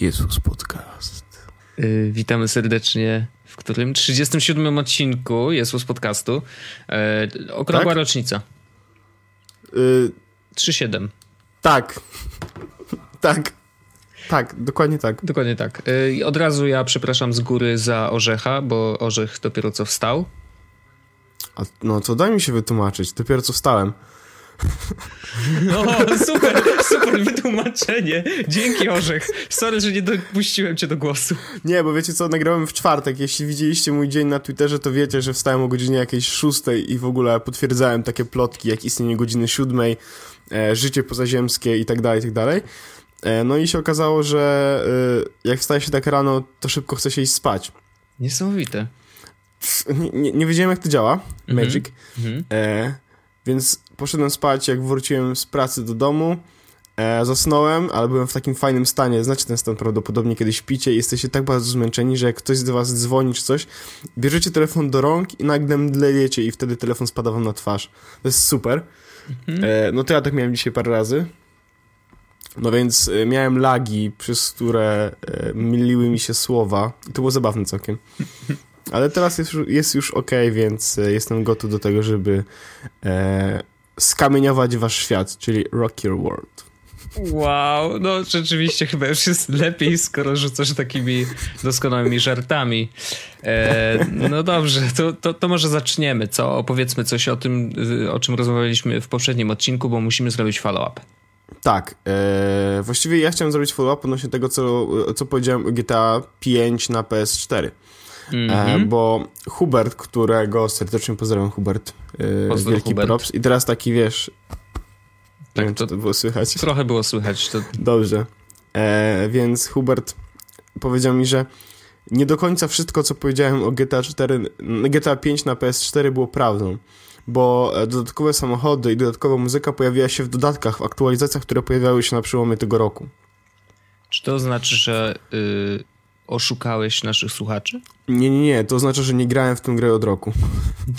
Jezus Podcast. Yy, witamy serdecznie w którym 37 odcinku Jezus Podcastu. Yy, okrągła tak? rocznica. Yy, 3-7. Tak. tak. Tak, dokładnie tak. Dokładnie tak. Yy, od razu ja przepraszam z góry za Orzecha, bo Orzech dopiero co wstał. A, no to daj mi się wytłumaczyć, dopiero co wstałem. No, super, super wytłumaczenie. Dzięki, Orzech. Sorry, że nie dopuściłem cię do głosu. Nie, bo wiecie co, nagrałem w czwartek. Jeśli widzieliście mój dzień na Twitterze, to wiecie, że wstałem o godzinie jakiejś szóstej i w ogóle potwierdzałem takie plotki, jak istnienie godziny siódmej, e, życie pozaziemskie i tak dalej, i tak dalej. E, no i się okazało, że e, jak wstaje się tak rano, to szybko chce się iść spać. Niesamowite. Nie, nie, nie wiedziałem, jak to działa, mhm. Magic. Mm -hmm. Więc poszedłem spać, jak wróciłem z pracy do domu, e, zasnąłem, ale byłem w takim fajnym stanie. Znacie ten stan prawdopodobnie, kiedy śpicie i jesteście tak bardzo zmęczeni, że jak ktoś z was dzwoni czy coś, bierzecie telefon do rąk i nagle mdlejecie i wtedy telefon spada wam na twarz. To jest super. Mhm. E, no to ja tak miałem dzisiaj parę razy. No więc e, miałem lagi, przez które e, myliły mi się słowa. I to było zabawne całkiem. Ale teraz jest, jest już ok, więc e, jestem gotów do tego, żeby e, skamieniować wasz świat, czyli rock your world. Wow, no rzeczywiście chyba już jest lepiej, skoro rzucasz takimi doskonałymi żartami. E, no dobrze, to, to, to, może zaczniemy, co? Opowiedzmy coś o tym, o czym rozmawialiśmy w poprzednim odcinku, bo musimy zrobić follow-up. Tak, e, właściwie ja chciałem zrobić follow-up odnośnie tego, co, co powiedziałem o GTA 5 na PS4. Mm -hmm. bo Hubert, którego serdecznie pozdrawiam, Hubert, e, wielki Hubert. props. I teraz taki, wiesz, tak, wiem, to, to było słychać. Trochę było słychać. To... Dobrze. E, więc Hubert powiedział mi, że nie do końca wszystko, co powiedziałem o GTA 4, GTA 5 na PS4 było prawdą, bo e, dodatkowe samochody i dodatkowa muzyka pojawiła się w dodatkach, w aktualizacjach, które pojawiały się na przełomie tego roku. Czy to znaczy, że yy, oszukałeś naszych słuchaczy? Nie, nie, nie. To oznacza, że nie grałem w tę grę od roku.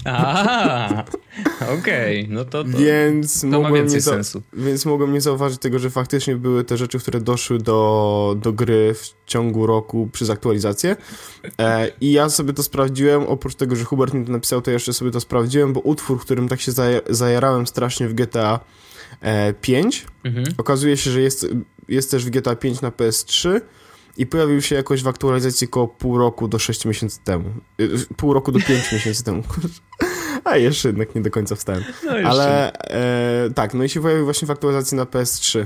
A, okej. Okay. No to, to, więc to ma więcej sensu. Więc mogłem nie zauważyć tego, że faktycznie były te rzeczy, które doszły do, do gry w ciągu roku przez aktualizację. E, I ja sobie to sprawdziłem. Oprócz tego, że Hubert mi to napisał, to jeszcze sobie to sprawdziłem, bo utwór, którym tak się zajarałem strasznie w GTA 5, e, mhm. okazuje się, że jest, jest też w GTA 5 na PS3 i pojawił się jakoś w aktualizacji około pół roku do 6 miesięcy temu. Y, pół roku do 5 miesięcy temu. A jeszcze jednak nie do końca wstałem. No Ale e, tak, no i się pojawił właśnie w aktualizacji na PS3.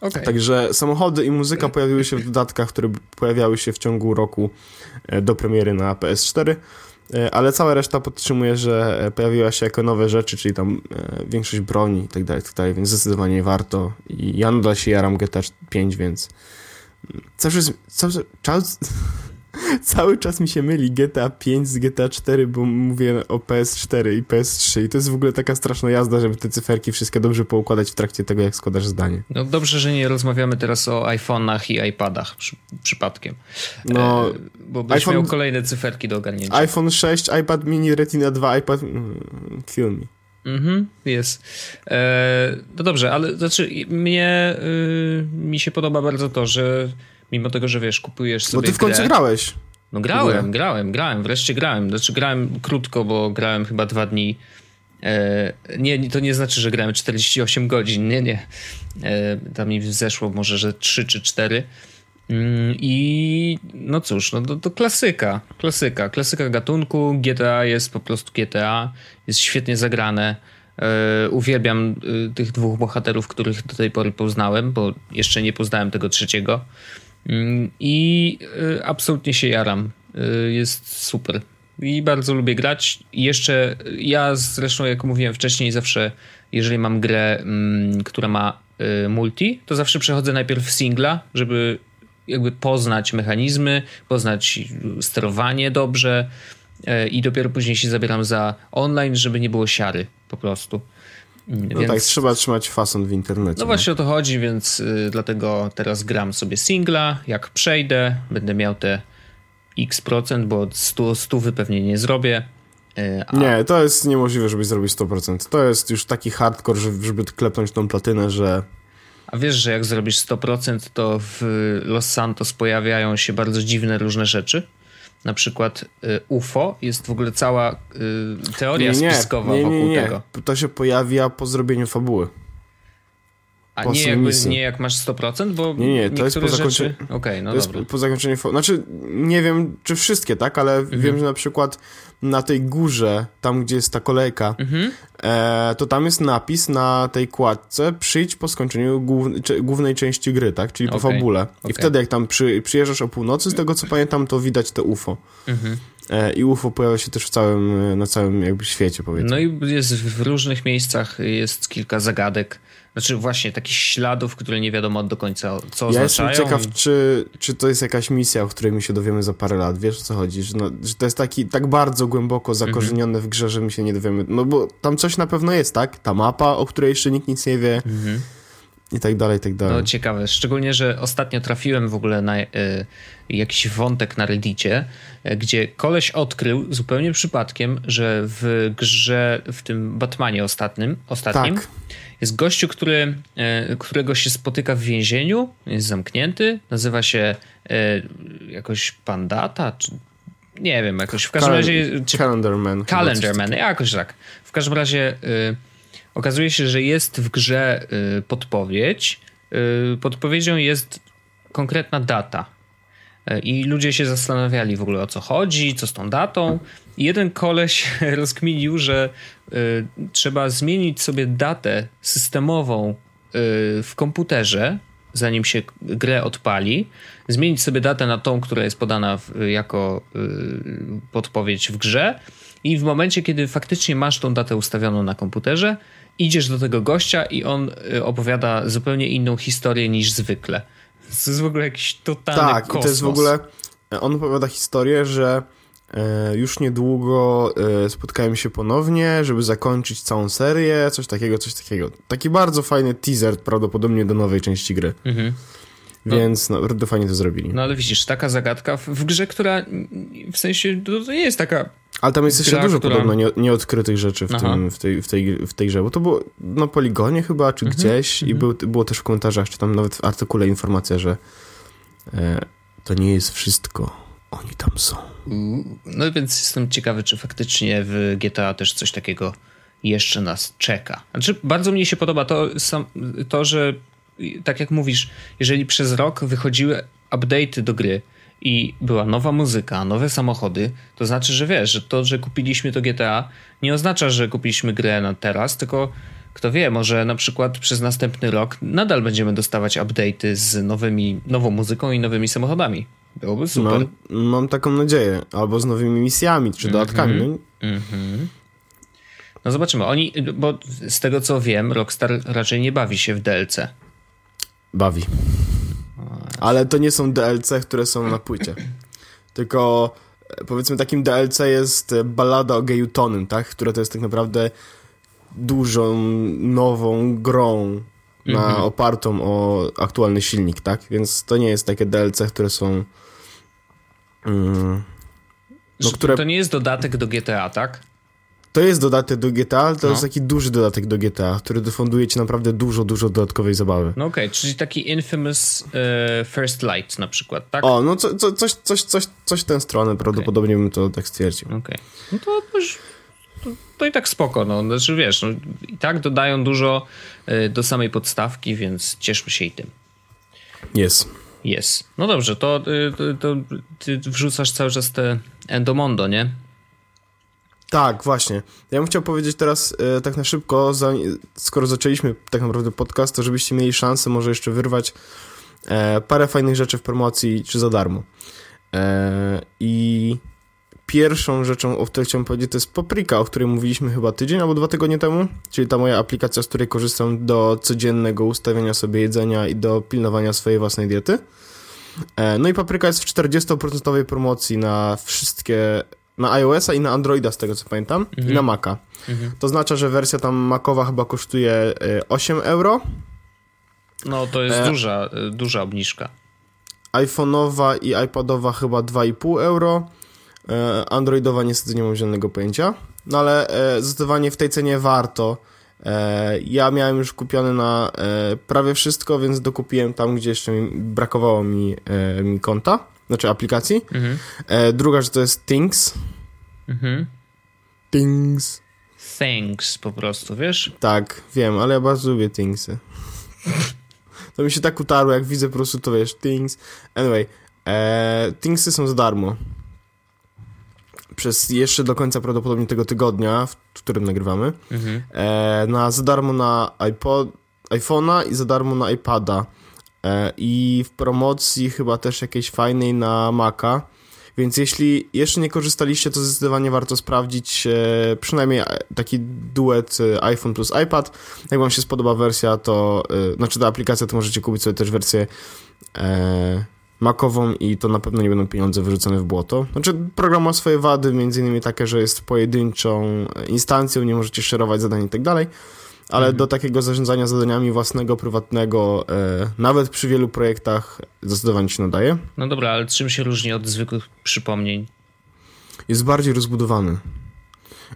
Okay. Także samochody i muzyka pojawiły się w dodatkach, które pojawiały się w ciągu roku e, do premiery na PS4 e, ale cała reszta podtrzymuje, że e, pojawiła się jako nowe rzeczy, czyli tam większość broni i tak dalej, tak dalej, więc zdecydowanie warto. I ja nadal się jaram GTA 5, więc cały czas, cały, czas, cały czas mi się myli GTA 5 z GTA 4, bo mówię o PS4 i PS3 i to jest w ogóle taka straszna jazda, żeby te cyferki wszystkie dobrze poukładać w trakcie tego, jak składasz zdanie. No dobrze, że nie rozmawiamy teraz o iPhone'ach i iPadach przy, przypadkiem. No, e, bo byś iPhone, miał kolejne cyferki do ogarnięcia. iPhone 6, iPad mini, Retina 2, iPad... Mm, kill me. Mhm, jest. E, no dobrze, ale znaczy mnie y, mi się podoba bardzo to, że mimo tego, że wiesz, kupujesz sobie. Bo ty w końcu grę, grałeś. No grałem, grałem, grałem, wreszcie grałem. Znaczy grałem krótko, bo grałem chyba dwa dni. E, nie, to nie znaczy, że grałem 48 godzin, nie, nie. E, tam mi zeszło może, że 3 czy 4. Mm, I no cóż, no to, to, klasyka, klasyka, klasyka gatunku. GTA jest po prostu GTA, jest świetnie zagrane. Yy, uwielbiam yy, tych dwóch bohaterów, których do tej pory poznałem, bo jeszcze nie poznałem tego trzeciego. Yy, I absolutnie się jaram. Jest super. I bardzo lubię grać. Jeszcze ja zresztą, jak mówiłem wcześniej, zawsze, jeżeli mam grę, mm, która ma multi, to zawsze przechodzę najpierw singla, żeby jakby poznać mechanizmy, poznać sterowanie dobrze e, i dopiero później się zabieram za online, żeby nie było siary po prostu. Mm, no więc... tak, trzeba trzymać fason w internecie. No właśnie o to chodzi, więc y, dlatego teraz gram sobie singla. Jak przejdę, będę miał te x procent, bo 100, 100 pewnie nie zrobię. Y, a... Nie, to jest niemożliwe, żeby zrobić 100%. To jest już taki hardcore, żeby klepnąć tą platynę, że A wiesz, że jak zrobisz 100%, to w Los Santos pojawiają się bardzo dziwne różne rzeczy? Na przykład y, UFO, jest w ogóle cała y, teoria nie, nie, spiskowa nie, wokół tego. To się pojawia po zrobieniu fabuły. A nie, jakby, nie jak masz 100%, bo Nie, nie, to jest po zakończeniu... Okej, okay, no to dobra. jest po zakończeniu... Znaczy, nie wiem, czy wszystkie, tak? Ale mhm. wiem, że na przykład na tej górze, tam gdzie jest ta kolejka, mhm. e, to tam jest napis na tej kładce przyjdź po skończeniu głównej, głównej części gry, tak? Czyli po okay. fabule. I okay. wtedy jak tam przy, przyjeżdżasz o północy, z tego co pamiętam, to widać te UFO. Mhm. E, I UFO pojawia się też w całym, na całym jakby świecie, powiedzmy. No i jest w różnych miejscach, jest kilka zagadek znaczy właśnie takich śladów, które nie wiadomo do końca co ja oznaczają. Ja jestem ciekaw, czy, czy to jest jakaś misja, o której my się dowiemy za parę lat. Wiesz o co chodzi? Że, no, że to jest taki tak bardzo głęboko zakorzenione mm -hmm. w grze, że my się nie dowiemy. No bo tam coś na pewno jest, tak? Ta mapa, o której jeszcze nikt nic nie wie. Mm -hmm. I tak dalej, i tak dalej. No ciekawe, szczególnie, że ostatnio trafiłem w ogóle na y, jakiś wątek na Reddicie, y, gdzie koleś odkrył zupełnie przypadkiem, że w grze, w tym Batmanie ostatnim, ostatnim tak jest gościu, który, e, którego się spotyka w więzieniu, jest zamknięty, nazywa się e, jakoś Pandata, czy nie wiem, jakoś w każdym razie... Czy, Calendarman. Calendarman, jakoś tak. W każdym razie y, okazuje się, że jest w grze y, podpowiedź. Y, podpowiedzią jest konkretna data. I ludzie się zastanawiali w ogóle o co chodzi, co z tą datą. I jeden koleś rozkminił, że y, trzeba zmienić sobie datę systemową y, w komputerze, zanim się grę odpali, zmienić sobie datę na tą, która jest podana w, jako y, podpowiedź w grze i w momencie, kiedy faktycznie masz tą datę ustawioną na komputerze, idziesz do tego gościa i on y, opowiada zupełnie inną historię niż zwykle. To jest w ogóle jakiś totalny tak, kosmos. Tak, to jest w ogóle... On opowiada historię, że już niedługo e, spotkajemy się ponownie, żeby zakończyć całą serię, coś takiego, coś takiego. Taki bardzo fajny teaser prawdopodobnie do nowej części gry. Mhm. No, Więc no, bardzo fajnie to zrobili. No ale widzisz, taka zagadka w, w grze, która w sensie to, nie jest taka. Ale tam jest jeszcze dużo która... podobno nie, nieodkrytych rzeczy w, tym, w, tej, w, tej, w tej grze, bo to było na poligonie chyba, czy mhm. gdzieś i mhm. był, było też w komentarzach, czy tam nawet w artykule informacja, że e, to nie jest wszystko oni tam są. No więc jestem ciekawy, czy faktycznie w GTA też coś takiego jeszcze nas czeka. Znaczy, bardzo mi się podoba to, to że tak jak mówisz, jeżeli przez rok wychodziły update'y do gry i była nowa muzyka, nowe samochody, to znaczy, że wiesz, że to, że kupiliśmy to GTA nie oznacza, że kupiliśmy grę na teraz, tylko kto wie, może na przykład przez następny rok nadal będziemy dostawać update'y z nowymi, nową muzyką i nowymi samochodami. Byłoby super. Mam, mam taką nadzieję. Albo z nowymi misjami, czy dodatkami. Mm -hmm. No zobaczymy. Oni, bo z tego co wiem, Rockstar raczej nie bawi się w DLC. Bawi. Ale to nie są DLC, które są na płycie. Tylko e, powiedzmy takim DLC jest ballada o geju Tonym, tak? Która to jest tak naprawdę dużą, nową grą na, mm -hmm. opartą o aktualny silnik, tak? Więc to nie jest takie DLC, które są. No, które... To nie jest dodatek do GTA, tak? To jest dodatek do GTA, to no. jest taki duży dodatek do GTA, który defunduje ci naprawdę dużo, dużo dodatkowej zabawy. No okej, okay, czyli taki infamous uh, First Light na przykład, tak? O, no co, co, coś, coś, coś, coś w tę stronę prawdopodobnie okay. bym to tak stwierdził. Okej. Okay. No to to, to, i tak spoko, no. Znaczy wiesz, no, i tak dodają dużo y, do samej podstawki, więc cieszmy się i tym. Jest. Jest. No dobrze, to, to, to ty wrzucasz cały czas te Endomondo, nie? Tak, właśnie. Ja bym chciał powiedzieć teraz e, tak na szybko, za, skoro zaczęliśmy tak naprawdę podcast, to żebyście mieli szansę może jeszcze wyrwać e, parę fajnych rzeczy w promocji czy za darmo. E, I pierwszą rzeczą, o której chciałem powiedzieć, to jest Paprika, o której mówiliśmy chyba tydzień albo dwa tygodnie temu, czyli ta moja aplikacja, z której korzystam do codziennego ustawiania sobie jedzenia i do pilnowania swojej własnej diety. E, no i Papryka jest w 40% promocji na wszystkie, na iOS-a i na Androida, z tego co pamiętam, mhm. i na mhm. Maca. Mhm. To oznacza, że wersja tam Macowa chyba kosztuje 8 e, euro. No to jest e... duża, e, duża obniżka. iPhone'owa i iPadowa chyba 2,5 euro. Androidowa niestety nie mam żadnego pojęcia. No ale zdecydowanie w tej cenie warto E, ja miałem już kupione na e, prawie wszystko, więc dokupiłem tam, gdzie jeszcze mi, brakowało mi, e, mi konta, znaczy aplikacji. Mhm. E, druga rzecz to jest Things. Mhm. Things. Thanks po prostu, wiesz? Tak, wiem, ale ja bardzo lubię Thingsy. To mi się tak utarło, jak widzę po prostu to, wiesz, Things. Anyway, e, Thingsy są za darmo. Przez jeszcze do końca prawdopodobnie tego tygodnia, w którym nagrywamy. Mhm. E, na, za darmo na iPod, iPhone'a i za darmo na iPada. E, I w promocji chyba też jakiejś fajnej na Maca. Więc jeśli jeszcze nie korzystaliście, to zdecydowanie warto sprawdzić e, przynajmniej e, taki duet e, iPhone plus iPad. Jak wam się spodoba wersja, to e, znaczy ta aplikacja, to możecie kupić sobie też wersję e, Macową i to na pewno nie będą pieniądze wyrzucone w błoto. Znaczy program ma swoje wady, między innymi takie, że jest pojedynczą instancją, nie możecie szerować zadań i tak dalej. Ale Mhm. do takiego zarządzania zadaniami własnego, prywatnego, e, nawet przy wielu projektach zdecydowanie się nadaje. No dobra, ale czym się różni od zwykłych przypomnień? jest bardziej rozbudowany.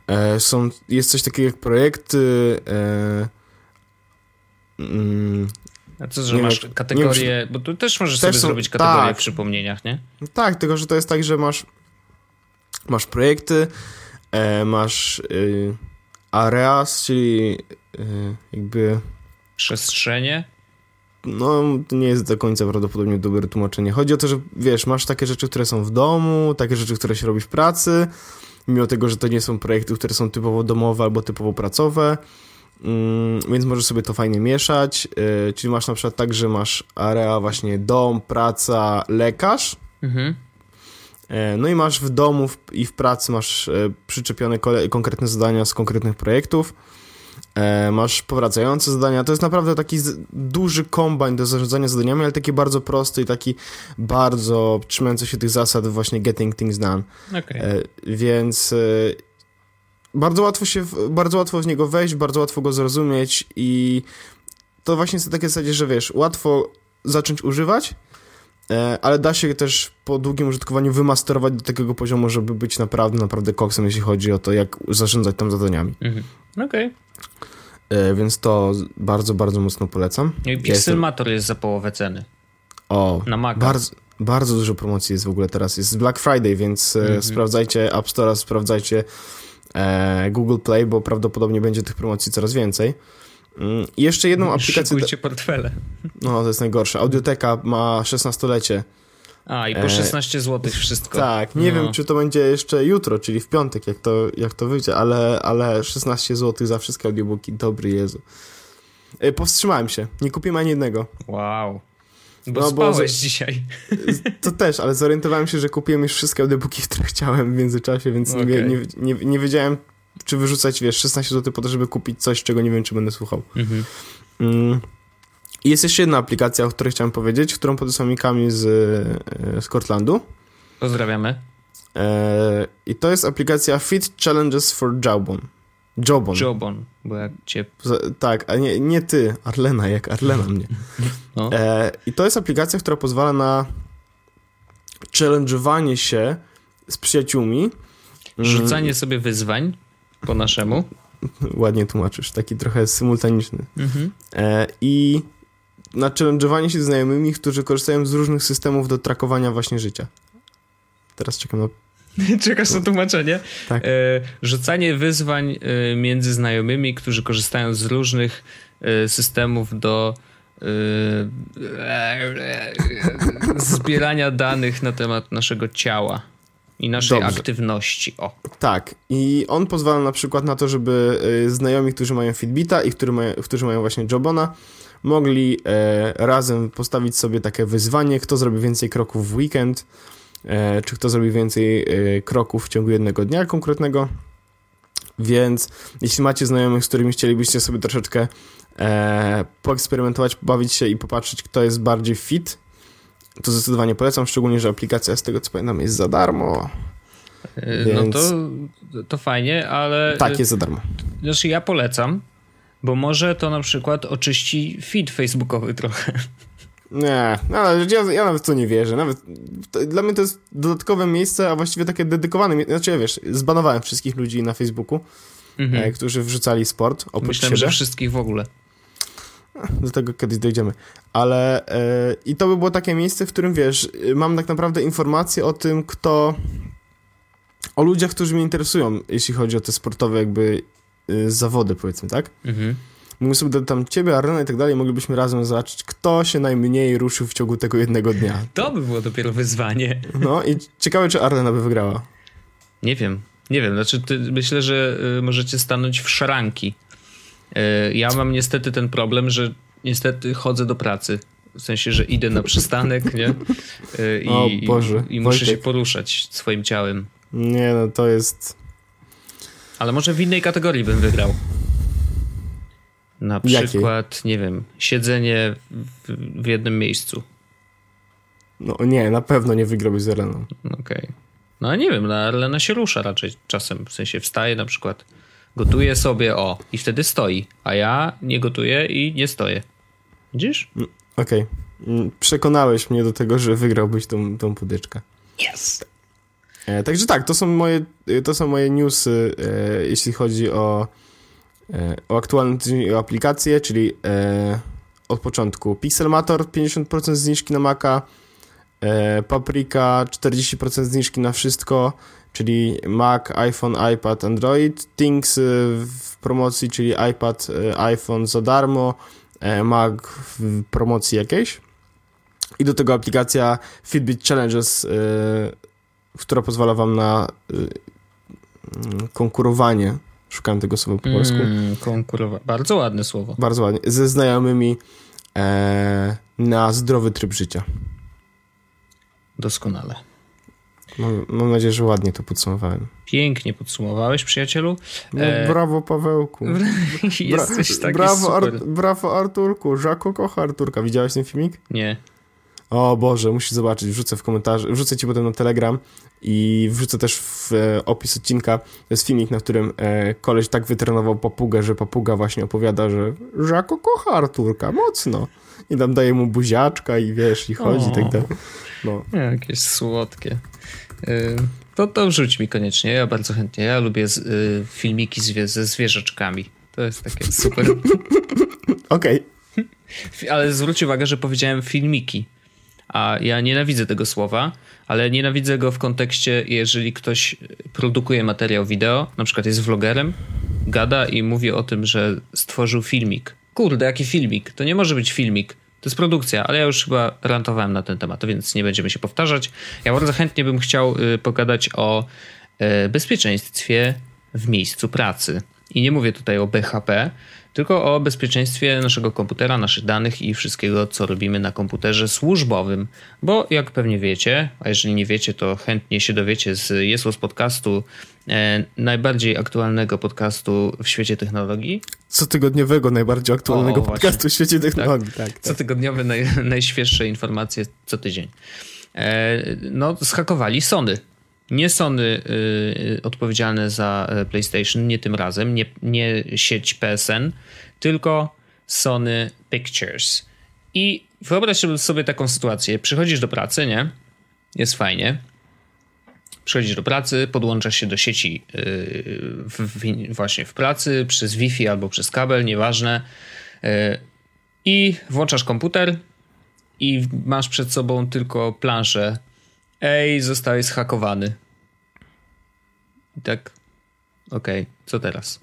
E, są, jest coś takiego jak projekty. E, mm, A co, że Nie masz wiem, kategorię, bo tu też możesz Też sobie są- zrobić kategorię tak. w przypomnieniach, nie? tak, tylko że to jest tak, że masz, masz projekty, e, masz y, areas, czyli y, jakby. Przestrzenie. No, to nie jest do końca prawdopodobnie dobre tłumaczenie. Chodzi o to, że wiesz, masz takie rzeczy, które są w domu, takie rzeczy, które się robi w pracy, mimo tego, że to nie są projekty, które są typowo domowe albo typowo pracowe, więc możesz sobie to fajnie mieszać. Yy, czyli masz na przykład tak, że masz area właśnie dom, praca, lekarz. Mhm. E, No i masz w domu i w pracy masz e, przyczepione konkretne zadania z konkretnych projektów. E, Masz powracające zadania. To jest naprawdę taki duży kombajn do zarządzania zadaniami, ale taki bardzo prosty i taki bardzo trzymający się tych zasad właśnie getting things done. E, Więc bardzo łatwo się, bardzo łatwo w niego wejść, bardzo łatwo go zrozumieć i to właśnie jest na takiej zasadzie, że wiesz, łatwo zacząć używać, e, ale da się też po długim użytkowaniu wymasterować do takiego poziomu, żeby być naprawdę, naprawdę koksem, jeśli chodzi o to, jak zarządzać tam zadaniami. Mhm. Okej. E, Więc to bardzo, bardzo mocno polecam. I Ja Pixelmator jest za połowę ceny. O, Na Maca. bardzo, bardzo dużo promocji jest w ogóle teraz. Jest Black Friday, więc e, Mhm. sprawdzajcie App Store, sprawdzajcie Google Play, bo prawdopodobnie będzie tych promocji coraz więcej. Mm, I jeszcze jedną aplikację. Szykujcie portfele. No, to jest najgorsze. Audioteka ma 16-lecie. A, i po E, 16 zł wszystko. Tak, nie No. wiem, czy to będzie jeszcze jutro, czyli w piątek, jak to, jak to wyjdzie, ale, ale 16 zł za wszystkie audiobooki, dobry Jezu. E, Powstrzymałem się, nie kupiłem ani jednego. Wow. Bo No, bo spałeś dzisiaj. To też, ale zorientowałem się, że kupiłem już wszystkie audiobooki, które chciałem w międzyczasie, więc nie, Okej. nie, nie, nie wiedziałem, czy wyrzucać, wiesz, 16 zł po to, żeby kupić coś, czego nie wiem, czy będę słuchał. Mhm. Mm. I jest jeszcze jedna aplikacja, o której chciałem powiedzieć, którą podesłał mi Kamil z, e, z Cortlandu. Pozdrawiamy. E, I to jest aplikacja Fit Challenges for Jawbone. Jawbone. Jobon, bo jak cię... Tak, a nie, nie ty, Arlena, jak Arlena mnie. No. E, I to jest aplikacja, która pozwala na challenge'owanie się z przyjaciółmi. Mm, Rzucanie sobie wyzwań po naszemu. Ładnie tłumaczysz, taki trochę symultaniczny. Mhm. E, I na challenge'owanie się z znajomymi, którzy korzystają z różnych systemów do trakowania właśnie życia. Teraz czekam na... Czekasz na tłumaczenie? Tak. E, rzucanie wyzwań e, między znajomymi, którzy korzystają z różnych e, systemów do zbierania danych na temat naszego ciała i naszej Dobrze. aktywności. O. Tak, i on pozwala na przykład na to, żeby znajomi, którzy mają Fitbita i którzy mają, którzy mają właśnie Jobona, mogli razem postawić sobie takie wyzwanie, kto zrobi więcej kroków w weekend, czy kto zrobi więcej e, kroków w ciągu jednego dnia konkretnego. Więc jeśli macie znajomych, z którymi chcielibyście sobie troszeczkę e, poeksperymentować, pobawić się i popatrzeć, kto jest bardziej fit, to zdecydowanie polecam, szczególnie, że aplikacja z tego co pamiętam jest za darmo. E, Więc- No to, to fajnie, ale Tak, jest za darmo. znaczy ja polecam, bo może to na przykład oczyści feed facebookowy trochę. Nie, no, ja, ja nawet w to nie wierzę. Nawet to, dla mnie to jest dodatkowe miejsce, a właściwie takie dedykowane. Znaczy, ja wiesz, zbanowałem wszystkich ludzi na Facebooku, mhm. e, którzy wrzucali sport oprócz Myślałem, siebie. że wszystkich w ogóle. Do tego kiedyś dojdziemy. Ale e, i to by było takie miejsce, w którym wiesz, mam tak naprawdę informacje o tym, kto. o ludziach, którzy mnie interesują, jeśli chodzi o te sportowe, jakby y, zawody, powiedzmy, tak? Mhm. Mógłbym sobie dodać tam ciebie, Arena i tak dalej, moglibyśmy razem zobaczyć, kto się najmniej ruszył w ciągu tego jednego dnia. To by było dopiero wyzwanie. No i ciekawe, czy Arena by wygrała. Nie wiem, nie wiem, znaczy ty, myślę, że y, możecie stanąć w szranki. Y, ja mam niestety ten problem, że niestety chodzę do pracy. W sensie, że idę na przystanek, nie? Y, I, o Boże. I, i muszę się poruszać swoim ciałem. Nie, no to jest... Ale może w innej kategorii bym wygrał. Na przykład, Jakiej? nie wiem, siedzenie w, w, jednym miejscu. No nie, na pewno nie wygrałbyś z Arleną. Okej. Okay. No nie wiem, na Arlena się rusza raczej czasem. W sensie wstaje na przykład, gotuje sobie, o, i wtedy stoi. A ja nie gotuję i nie stoję. Widzisz? Mm, okej. Okay. Mm, przekonałeś mnie do tego, że wygrałbyś tą, tą podyczkę. Yes! E, także tak, to są moje, to są moje newsy, e, jeśli chodzi o E, tydzień o aplikacje, czyli e, od początku Pixelmator 50% zniżki na Maca, e, Paprika 40% zniżki na wszystko, czyli Mac, iPhone, iPad, Android, Things e, w promocji, czyli iPad, e, iPhone za darmo, e, Mac w promocji jakiejś. I do tego aplikacja Fitbit Challenges, która pozwala wam na konkurowanie Szukałem tego słowa po polsku. Mm, konkurować. Bardzo ładne słowo. Bardzo ładnie. Ze znajomymi e, na zdrowy tryb życia. Doskonale. Mam, mam, nadzieję, że ładnie to podsumowałem. Pięknie podsumowałeś, przyjacielu. No, e... brawo, Pawełku. Jesteś taki brawo, Ar brawo, Arturku. Żako kocha Arturka. Widziałeś ten filmik? Nie. O Boże, musisz zobaczyć. Wrzucę w komentarzu. Wrzucę ci potem na Telegram i wrzucę też w e, opis odcinka. To jest filmik, na którym e, koleś tak wytrenował papugę, że papuga właśnie opowiada, że Żako kocha Arturka mocno. I tam daje mu buziaczka i wiesz, i chodzi i tak dalej. No. Jakieś słodkie. Y, to, to wrzuć mi koniecznie, ja bardzo chętnie. Ja lubię z, y, filmiki zwie, ze zwierzaczkami. To jest takie super. Okej. Okay. Ale zwróć uwagę, że powiedziałem filmiki. A ja nienawidzę tego słowa, ale nienawidzę go w kontekście, jeżeli ktoś produkuje materiał wideo, na przykład jest vlogerem, gada i mówi o tym, że stworzył filmik. Kurde, jaki filmik? To nie może być filmik. To jest produkcja, ale ja już chyba rantowałem na ten temat, więc nie będziemy się powtarzać. Ja bardzo chętnie bym chciał y, pogadać o y, bezpieczeństwie w miejscu pracy. I nie mówię tutaj o BHP, tylko o bezpieczeństwie naszego komputera, naszych danych i wszystkiego, co robimy na komputerze służbowym. Bo jak pewnie wiecie, a jeżeli nie wiecie, to chętnie się dowiecie z Jesłos podcastu, e, najbardziej aktualnego podcastu w świecie technologii. Cotygodniowego, najbardziej aktualnego o, podcastu w świecie technologii. Tak, tak, tak. Cotygodniowe, naj, najświeższe informacje co tydzień. E, no, zhakowali Sony nie Sony y, odpowiedzialne za e, PlayStation, nie tym razem, nie, nie sieć PSN, tylko Sony Pictures. I wyobraź sobie taką sytuację. Przychodzisz do pracy, nie? Jest fajnie. Przychodzisz do pracy, podłączasz się do sieci yy, w, w, właśnie w pracy przez Wi-Fi albo przez kabel, nieważne. I włączasz komputer i masz przed sobą tylko planszę Ej, zostałeś zhakowany. I tak, okej, okay, co teraz?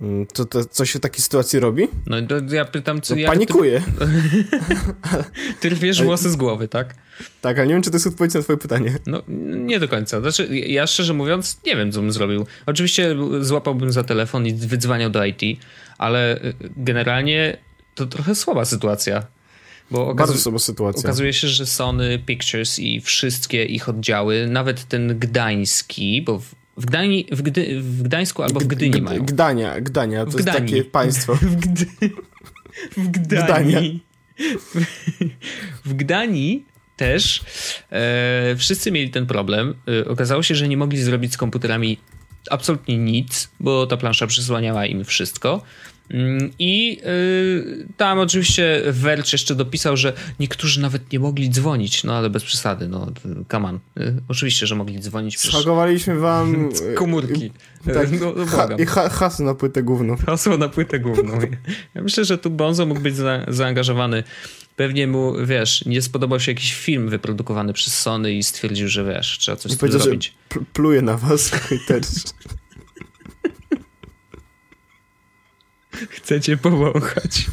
Mm, to, to, co się w takiej sytuacji robi? No to ja pytam, co no, ja... Panikuję. Ty, włosy z głowy, tak? Tak, ale nie wiem, czy to jest odpowiedź na twoje pytanie. No, nie do końca. Znaczy, ja szczerze mówiąc, nie wiem, co bym zrobił. Oczywiście złapałbym za telefon i wydzwaniał do IT, ale y, generalnie to trochę słaba sytuacja. Bo Bardzo słaba sytuacja. Okazuje się, że Sony Pictures i wszystkie ich oddziały, nawet ten gdański, bo w, w, Gdańsku, w, Gdy, w Gdańsku albo w Gdyni G mają. Gdania, Gdania, to w jest takie państwo. w, Gdy, w Gdanii. W Gdanii też e, wszyscy mieli ten problem. E, okazało się, że nie mogli zrobić z komputerami absolutnie nic, bo ta plansza przysłaniała im wszystko. Mm, I yy, tam oczywiście Verge jeszcze dopisał, że niektórzy nawet nie mogli dzwonić, no ale bez przesady, no on. Yy, oczywiście, że mogli dzwonić. Schakowaliśmy wam... Komórki. Tak, no, no ha, ha, hasło na płytę główną. Hasło na płytę główną. Ja myślę, że tu Bonzo mógł być za, zaangażowany. Pewnie mu, wiesz, nie spodobał się jakiś film wyprodukowany przez Sony i stwierdził, że wiesz, trzeba coś z tym zrobić. pluje na was też. Chcecie powąchać.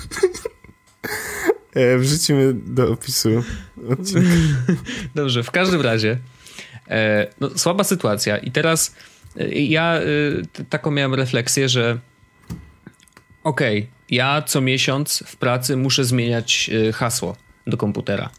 E, wrzucimy do opisu odcinka. Dobrze, w każdym razie e, no, słaba sytuacja i teraz e, ja taką miałem refleksję, że okej, okay, ja co miesiąc w pracy muszę zmieniać hasło do komputera.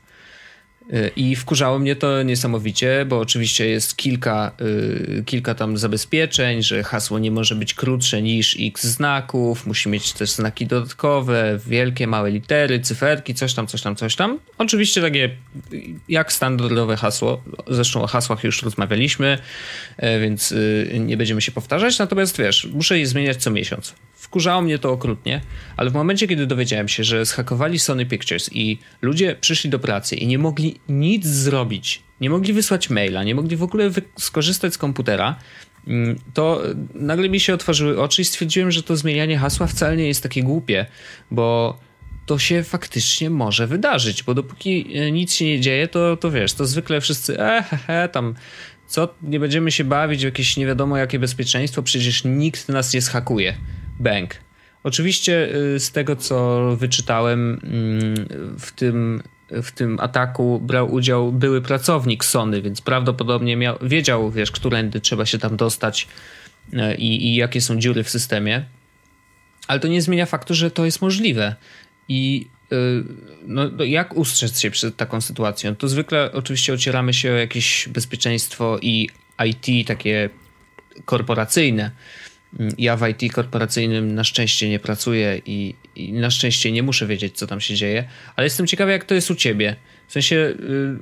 Y, I wkurzało mnie to niesamowicie, bo oczywiście jest kilka, y, kilka tam zabezpieczeń, że hasło nie może być krótsze niż x znaków, musi mieć też znaki dodatkowe, wielkie, małe litery, cyferki, coś tam, coś tam, coś tam. Oczywiście takie jak standardowe hasło, zresztą o hasłach już rozmawialiśmy, y, więc nie będziemy się powtarzać, natomiast wiesz, muszę je zmieniać co miesiąc. Wkurzało mnie to okrutnie, ale w momencie, kiedy dowiedziałem się, że zhakowali Sony Pictures i ludzie przyszli do pracy i nie mogli nic zrobić, nie mogli wysłać maila, nie mogli w ogóle skorzystać z komputera, mm, to nagle mi się otworzyły oczy i stwierdziłem, że to zmienianie hasła wcale nie jest takie głupie, bo to się faktycznie może wydarzyć, bo dopóki e, nic się nie dzieje, to, to wiesz, to zwykle wszyscy, e, he, he, tam co, nie będziemy się bawić w jakieś nie wiadomo jakie bezpieczeństwo, przecież nikt nas nie schakuje. Bank. Oczywiście y, z tego, co wyczytałem mm, w tym, w tym ataku brał udział były pracownik Sony, więc prawdopodobnie miał, wiedział, wiesz, którędy trzeba się tam dostać y, i, i jakie są dziury w systemie. Ale to nie zmienia faktu, że to jest możliwe. I y, no, no, jak ustrzec się przed taką sytuacją? To zwykle oczywiście ocieramy się o jakieś bezpieczeństwo i IT takie korporacyjne ja w IT korporacyjnym na szczęście nie pracuję i, i, na szczęście nie muszę wiedzieć, co tam się dzieje, ale jestem ciekawy, jak to jest u ciebie. W sensie, y,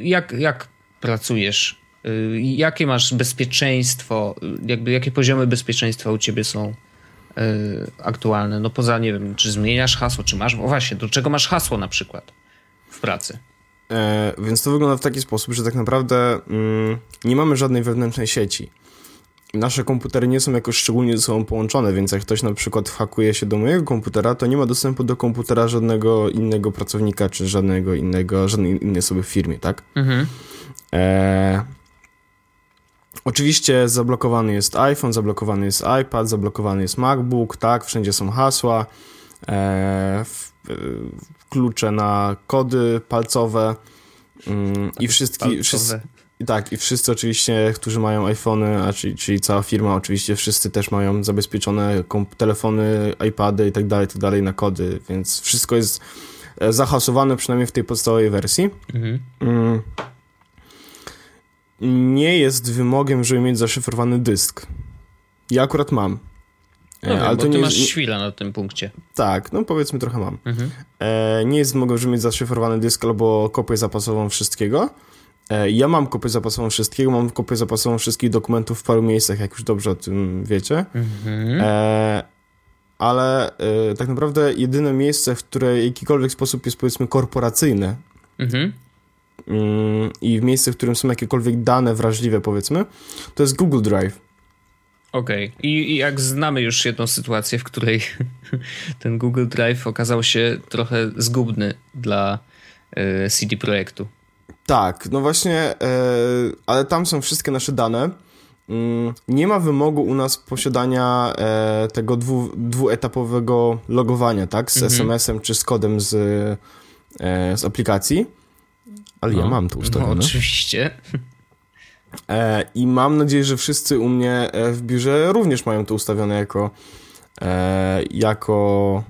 jak, jak pracujesz? Y, jakie masz bezpieczeństwo? Jakby, jakie poziomy bezpieczeństwa u ciebie są y, aktualne? No poza, nie wiem, czy zmieniasz hasło, czy masz, o właśnie, do czego masz hasło na przykład w pracy? E, więc to wygląda w taki sposób, że tak naprawdę mm, nie mamy żadnej wewnętrznej sieci nasze komputery nie są jakoś szczególnie ze sobą połączone, więc jak ktoś na przykład hakuje się do mojego komputera, to nie ma dostępu do komputera żadnego innego pracownika, czy żadnego innego, żadnej innej osoby w firmie, tak? Mhm. E... Oczywiście zablokowany jest iPhone, zablokowany jest iPad, zablokowany jest MacBook, tak, wszędzie są hasła, e... klucze na kody palcowe mm, i wszystkie, wszyscy, i tak, i wszyscy oczywiście, którzy mają iPhony, a czyli, czyli cała firma, oczywiście wszyscy też mają zabezpieczone telefony, iPady i tak dalej, tak dalej na kody, więc wszystko jest e, zahasowane przynajmniej w tej podstawowej wersji. Mhm. Mm. Nie jest wymogiem, żeby mieć zaszyfrowany dysk. Ja akurat mam. E, no ale to nie masz jest... świla na tym punkcie. Tak, no powiedzmy trochę mam. Mhm. E, nie jest wymogiem, żeby mieć zaszyfrowany dysk albo kopię zapasową wszystkiego. E, ja mam kopię zapasową wszystkiego, mam kopię zapasową wszystkich dokumentów w paru miejscach, jak już dobrze o tym wiecie. Mhm. E, ale e, tak naprawdę jedyne miejsce, w które w jakikolwiek sposób jest powiedzmy korporacyjne mhm. mm, i w miejsce, w którym są jakiekolwiek dane wrażliwe powiedzmy, to jest Google Drive. Okej. Okay. I, I, jak znamy już jedną sytuację, w której ten Google Drive okazał się trochę zgubny dla y, CD Projektu. Tak, no właśnie, e, ale tam są wszystkie nasze dane. Mm, nie ma wymogu u nas posiadania e, tego dwu, dwuetapowego logowania, tak? Z mhm. SMS-em czy z kodem z, e, z aplikacji. Ale no, ja mam to ustawione. No, oczywiście. I mam nadzieję, że wszyscy u mnie w biurze również mają to ustawione jako, jako,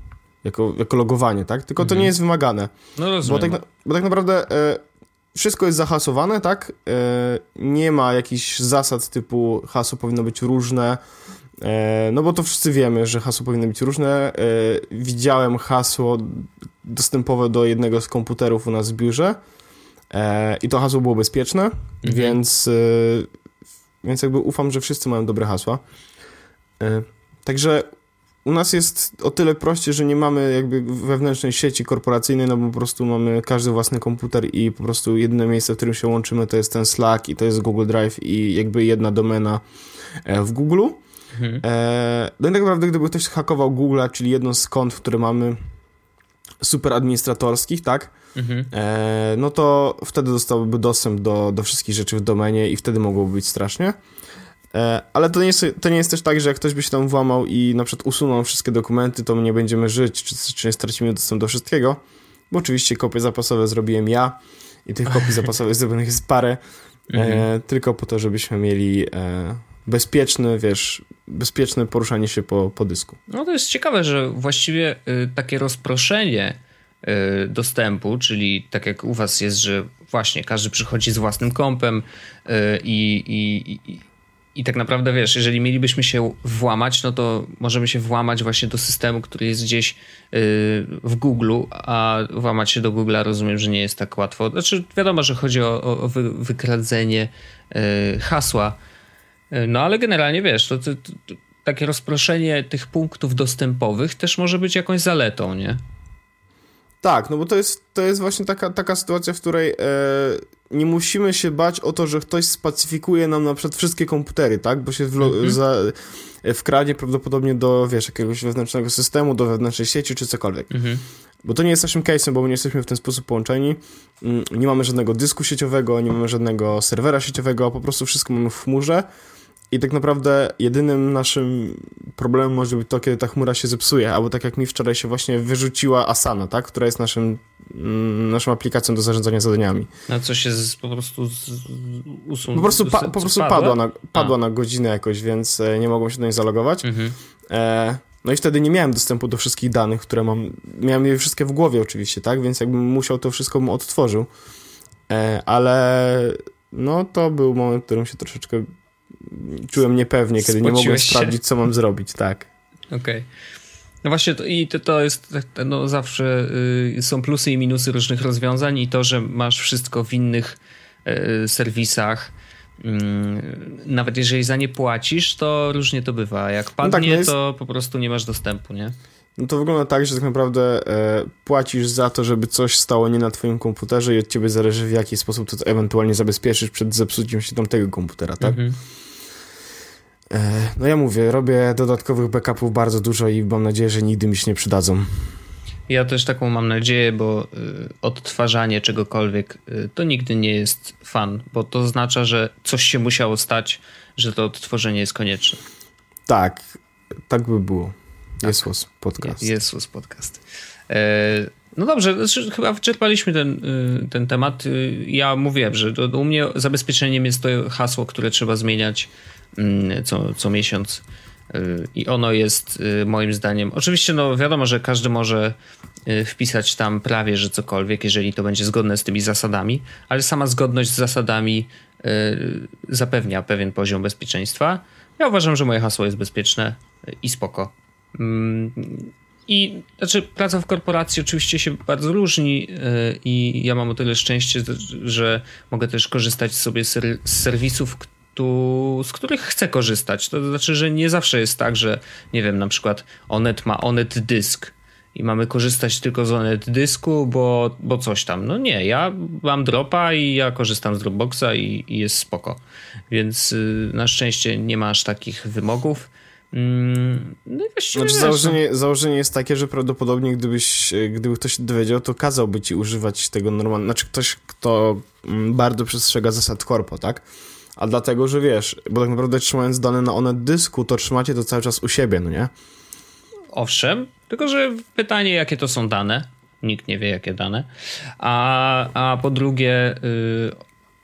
jako, jako logowanie, tak? Tylko mhm. to nie jest wymagane. No rozumiem. Bo tak, bo tak naprawdę wszystko jest zahasowane, tak? E, nie ma jakichś zasad typu hasło powinno być różne, e, no bo to wszyscy wiemy, że hasło powinno być różne. E, widziałem hasło dostępowe do jednego z komputerów u nas w biurze i to hasło było bezpieczne, mhm. więc, więc jakby ufam, że wszyscy mają dobre hasła. Także u nas jest o tyle prościej, że nie mamy jakby wewnętrznej sieci korporacyjnej, no bo po prostu mamy każdy własny komputer i po prostu jedyne miejsce, w którym się łączymy to jest ten Slack i to jest Google Drive i jakby jedna domena e, w Google. Mhm. E, no i tak naprawdę gdyby ktoś hakował Google, czyli jedno z kont, które mamy super administratorskich, tak? Mhm. E, no to wtedy dostałby dostęp do, do wszystkich rzeczy w domenie i wtedy mogłoby być strasznie. E, ale to nie, jest, to nie jest też tak, że jak ktoś by się tam włamał i na przykład usunął wszystkie dokumenty, to my nie będziemy żyć, czy, czy stracimy dostęp do wszystkiego, bo oczywiście kopie zapasowe zrobiłem ja i tych kopii zapasowych zrobionych jest parę, e, mhm. tylko po to, żebyśmy mieli e, bezpieczne, wiesz, bezpieczne poruszanie się po, po dysku. No to jest ciekawe, że właściwie y, takie rozproszenie y, dostępu, czyli tak jak u was jest, że właśnie każdy przychodzi z własnym kompem y, i, i, i i tak naprawdę wiesz, jeżeli mielibyśmy się włamać, no to możemy się włamać właśnie do systemu, który jest gdzieś yy, w Google, a włamać się do Google'a rozumiem, że nie jest tak łatwo. Znaczy, wiadomo, że chodzi o, o wykradzenie yy, hasła, yy, no ale generalnie wiesz, to, to, to, takie rozproszenie tych punktów dostępowych też może być jakąś zaletą, nie? Tak, no bo to jest, to jest właśnie taka, taka sytuacja, w której e, nie musimy się bać o to, że ktoś spacyfikuje nam na przykład wszystkie komputery, tak? Bo się wlo- mm -hmm. za, wkradnie prawdopodobnie do, wiesz, jakiegoś wewnętrznego systemu, do wewnętrznej sieci czy cokolwiek. Mm -hmm. Bo to nie jest naszym case'em, bo my nie jesteśmy w ten sposób połączeni. Mm, nie mamy żadnego dysku sieciowego, nie mamy żadnego serwera sieciowego, po prostu wszystko mamy w chmurze. I tak naprawdę jedynym naszym problemem może być to, kiedy ta chmura się zepsuje, albo tak jak mi wczoraj się właśnie wyrzuciła Asana, tak? która jest naszym, mm, naszą aplikacją do zarządzania zadaniami. A co się z, po prostu usunęło? Po prostu, pa, po prostu padła, na, padła na godzinę jakoś, więc e, nie mogłem się do niej zalogować. Mhm. E, no i wtedy nie miałem dostępu do wszystkich danych, które mam. Miałem je wszystkie w głowie oczywiście, tak? Więc jakbym musiał to wszystko bym odtworzył. E, ale no to był moment, w którym się troszeczkę czułem niepewnie, kiedy nie mogłem się. sprawdzić, co mam zrobić, tak. Okej. Okay. No właśnie, to, i to, to jest, no zawsze y, są plusy i minusy różnych rozwiązań i to, że masz wszystko w innych y, serwisach, y, nawet jeżeli za nie płacisz, to różnie to bywa. Jak padnie, no tak, no jest... to po prostu nie masz dostępu, nie? No to wygląda tak, że tak naprawdę e, płacisz za to, żeby coś stało nie na twoim komputerze i od ciebie zależy w jaki sposób to ewentualnie zabezpieczysz przed zepsuciem się tamtego komputera, tak? Mhm. E, no ja mówię, robię dodatkowych backupów bardzo dużo i mam nadzieję, że nigdy mi się nie przydadzą. Ja też taką mam nadzieję, bo y, odtwarzanie czegokolwiek y, to nigdy nie jest fan, bo to oznacza, że coś się musiało stać, że to odtworzenie jest konieczne. Tak, tak by było. Tak. Jesus podcast. Jesus podcast. E, no dobrze, znaczy, chyba wyczerpaliśmy ten, ten temat. Ja mówiłem, że u mnie zabezpieczeniem jest to hasło, które trzeba zmieniać co, co miesiąc. Y, I ono jest y, moim zdaniem. Oczywiście, no wiadomo, że każdy może y, wpisać tam prawie że cokolwiek, jeżeli to będzie zgodne z tymi zasadami, ale sama zgodność z zasadami zapewnia pewien poziom bezpieczeństwa. Ja uważam, że moje hasło jest bezpieczne i spoko. Mm, I znaczy, praca w korporacji oczywiście się bardzo różni, i ja mam o tyle szczęście, że mogę też korzystać sobie z serwisów, z których chcę korzystać. To znaczy, że nie zawsze jest tak, że nie wiem, na przykład Onet ma Onet Dysk i mamy korzystać tylko z Onet Dysku, bo, bo coś tam. No nie, ja mam dropa i ja korzystam z Dropboxa i, i jest spoko. Więc y, na szczęście nie ma aż takich wymogów. Mm, no znaczy, założenie, no. założenie jest takie, że prawdopodobnie gdybyś, gdyby ktoś dowiedział, to kazałby ci używać tego normalnie. Znaczy ktoś, kto mm, bardzo przestrzega zasad korpo, tak? A dlatego, że wiesz, bo tak naprawdę trzymając dane na one dysku, to trzymacie to cały czas u siebie, no nie? Owszem, tylko że pytanie, jakie to są dane. Nikt nie wie, jakie dane. A, a po drugie, y,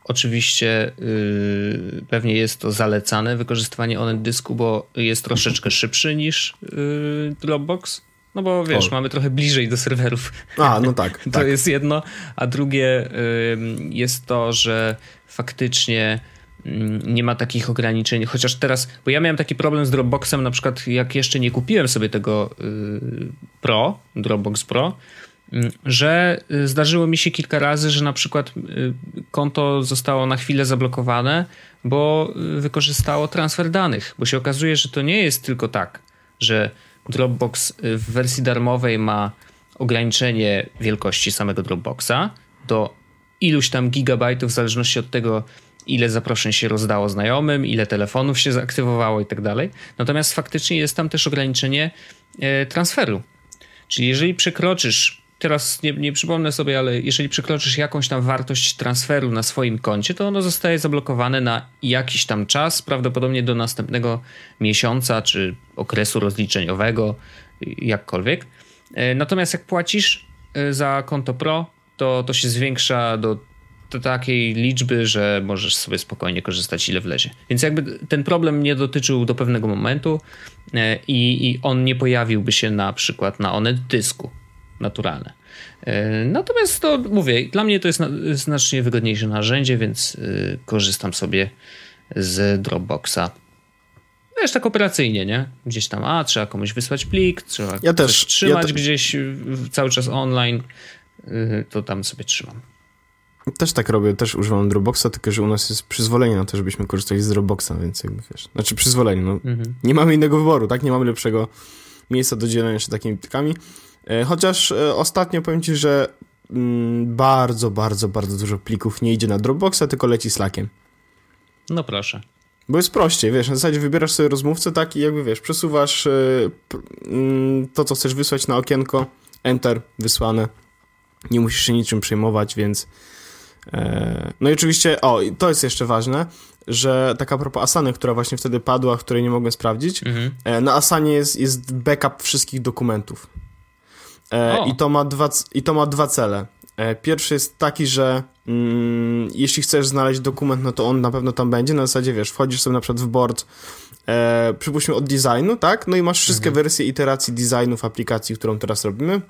oczywiście y, pewnie jest to zalecane wykorzystywanie onet dysku, bo jest troszeczkę szybszy niż y, Dropbox. No bo wiesz, o. mamy trochę bliżej do serwerów. A, no tak. to tak. jest jedno. A drugie jest to, że faktycznie nie ma takich ograniczeń, chociaż teraz, bo ja miałem taki problem z Dropboxem, na przykład jak jeszcze nie kupiłem sobie tego y, Pro, Dropbox Pro, mm, że y, zdarzyło mi się kilka razy, że na przykład y, konto zostało na chwilę zablokowane, bo wykorzystało transfer danych, bo się okazuje, że to nie jest tylko tak, że Dropbox w wersji darmowej ma ograniczenie wielkości samego Dropboxa do iluś tam gigabajtów, w zależności od tego, ile zaproszeń się rozdało znajomym, ile telefonów się zaaktywowało i tak dalej. Natomiast faktycznie jest tam też ograniczenie e, transferu. Czyli jeżeli przekroczysz, teraz nie, nie przypomnę sobie, ale jeżeli przekroczysz jakąś tam wartość transferu na swoim koncie, to ono zostaje zablokowane na jakiś tam czas, prawdopodobnie do następnego miesiąca czy okresu rozliczeniowego, jakkolwiek. E, natomiast jak płacisz e, za konto Pro, to, to się zwiększa do, do takiej liczby, że możesz sobie spokojnie korzystać ile wlezie. Więc jakby ten problem nie dotyczył do pewnego momentu e, i, i on nie pojawiłby się na przykład na Onet dysku naturalne. Natomiast to mówię, dla mnie to jest znacznie wygodniejsze narzędzie, więc korzystam sobie z Dropboxa wiesz, tak operacyjnie, nie? Gdzieś tam, a trzeba komuś wysłać plik, trzeba ja też, trzymać ja te... gdzieś cały czas online, y, to tam sobie trzymam. Też tak robię, też używam Dropboxa, tylko że u nas jest przyzwolenie na to, żebyśmy korzystali z Dropboxa, więc jakby wiesz, znaczy przyzwolenie, no mhm. nie mamy innego wyboru, tak? Nie mamy lepszego miejsca do dzielenia się takimi plikami. E, chociaż e, ostatnio powiem ci, że mm, bardzo, bardzo, bardzo dużo plików nie idzie na Dropboxa, tylko leci Slackiem. No proszę. Bo jest prościej, wiesz, na zasadzie wybierasz sobie rozmówcę, tak, i jakby, wiesz, przesuwasz y, y, to, co chcesz wysłać na okienko, enter, wysłane. Nie musisz się niczym przejmować, więc... E, no i oczywiście, o, to jest jeszcze ważne, że taka propos Asany, która właśnie wtedy padła, której nie mogłem sprawdzić, mhm. e, na Asanie jest, jest backup wszystkich dokumentów. E, i, to ma dwa, I to ma dwa cele. Pierwszy jest taki, że mm, jeśli chcesz znaleźć dokument, no to on na pewno tam będzie. Na zasadzie, wiesz, wchodzisz sobie na przykład w board, e, przypuśćmy od designu, tak? No i masz wszystkie mhm. wersje iteracji designów aplikacji, którą teraz robimy.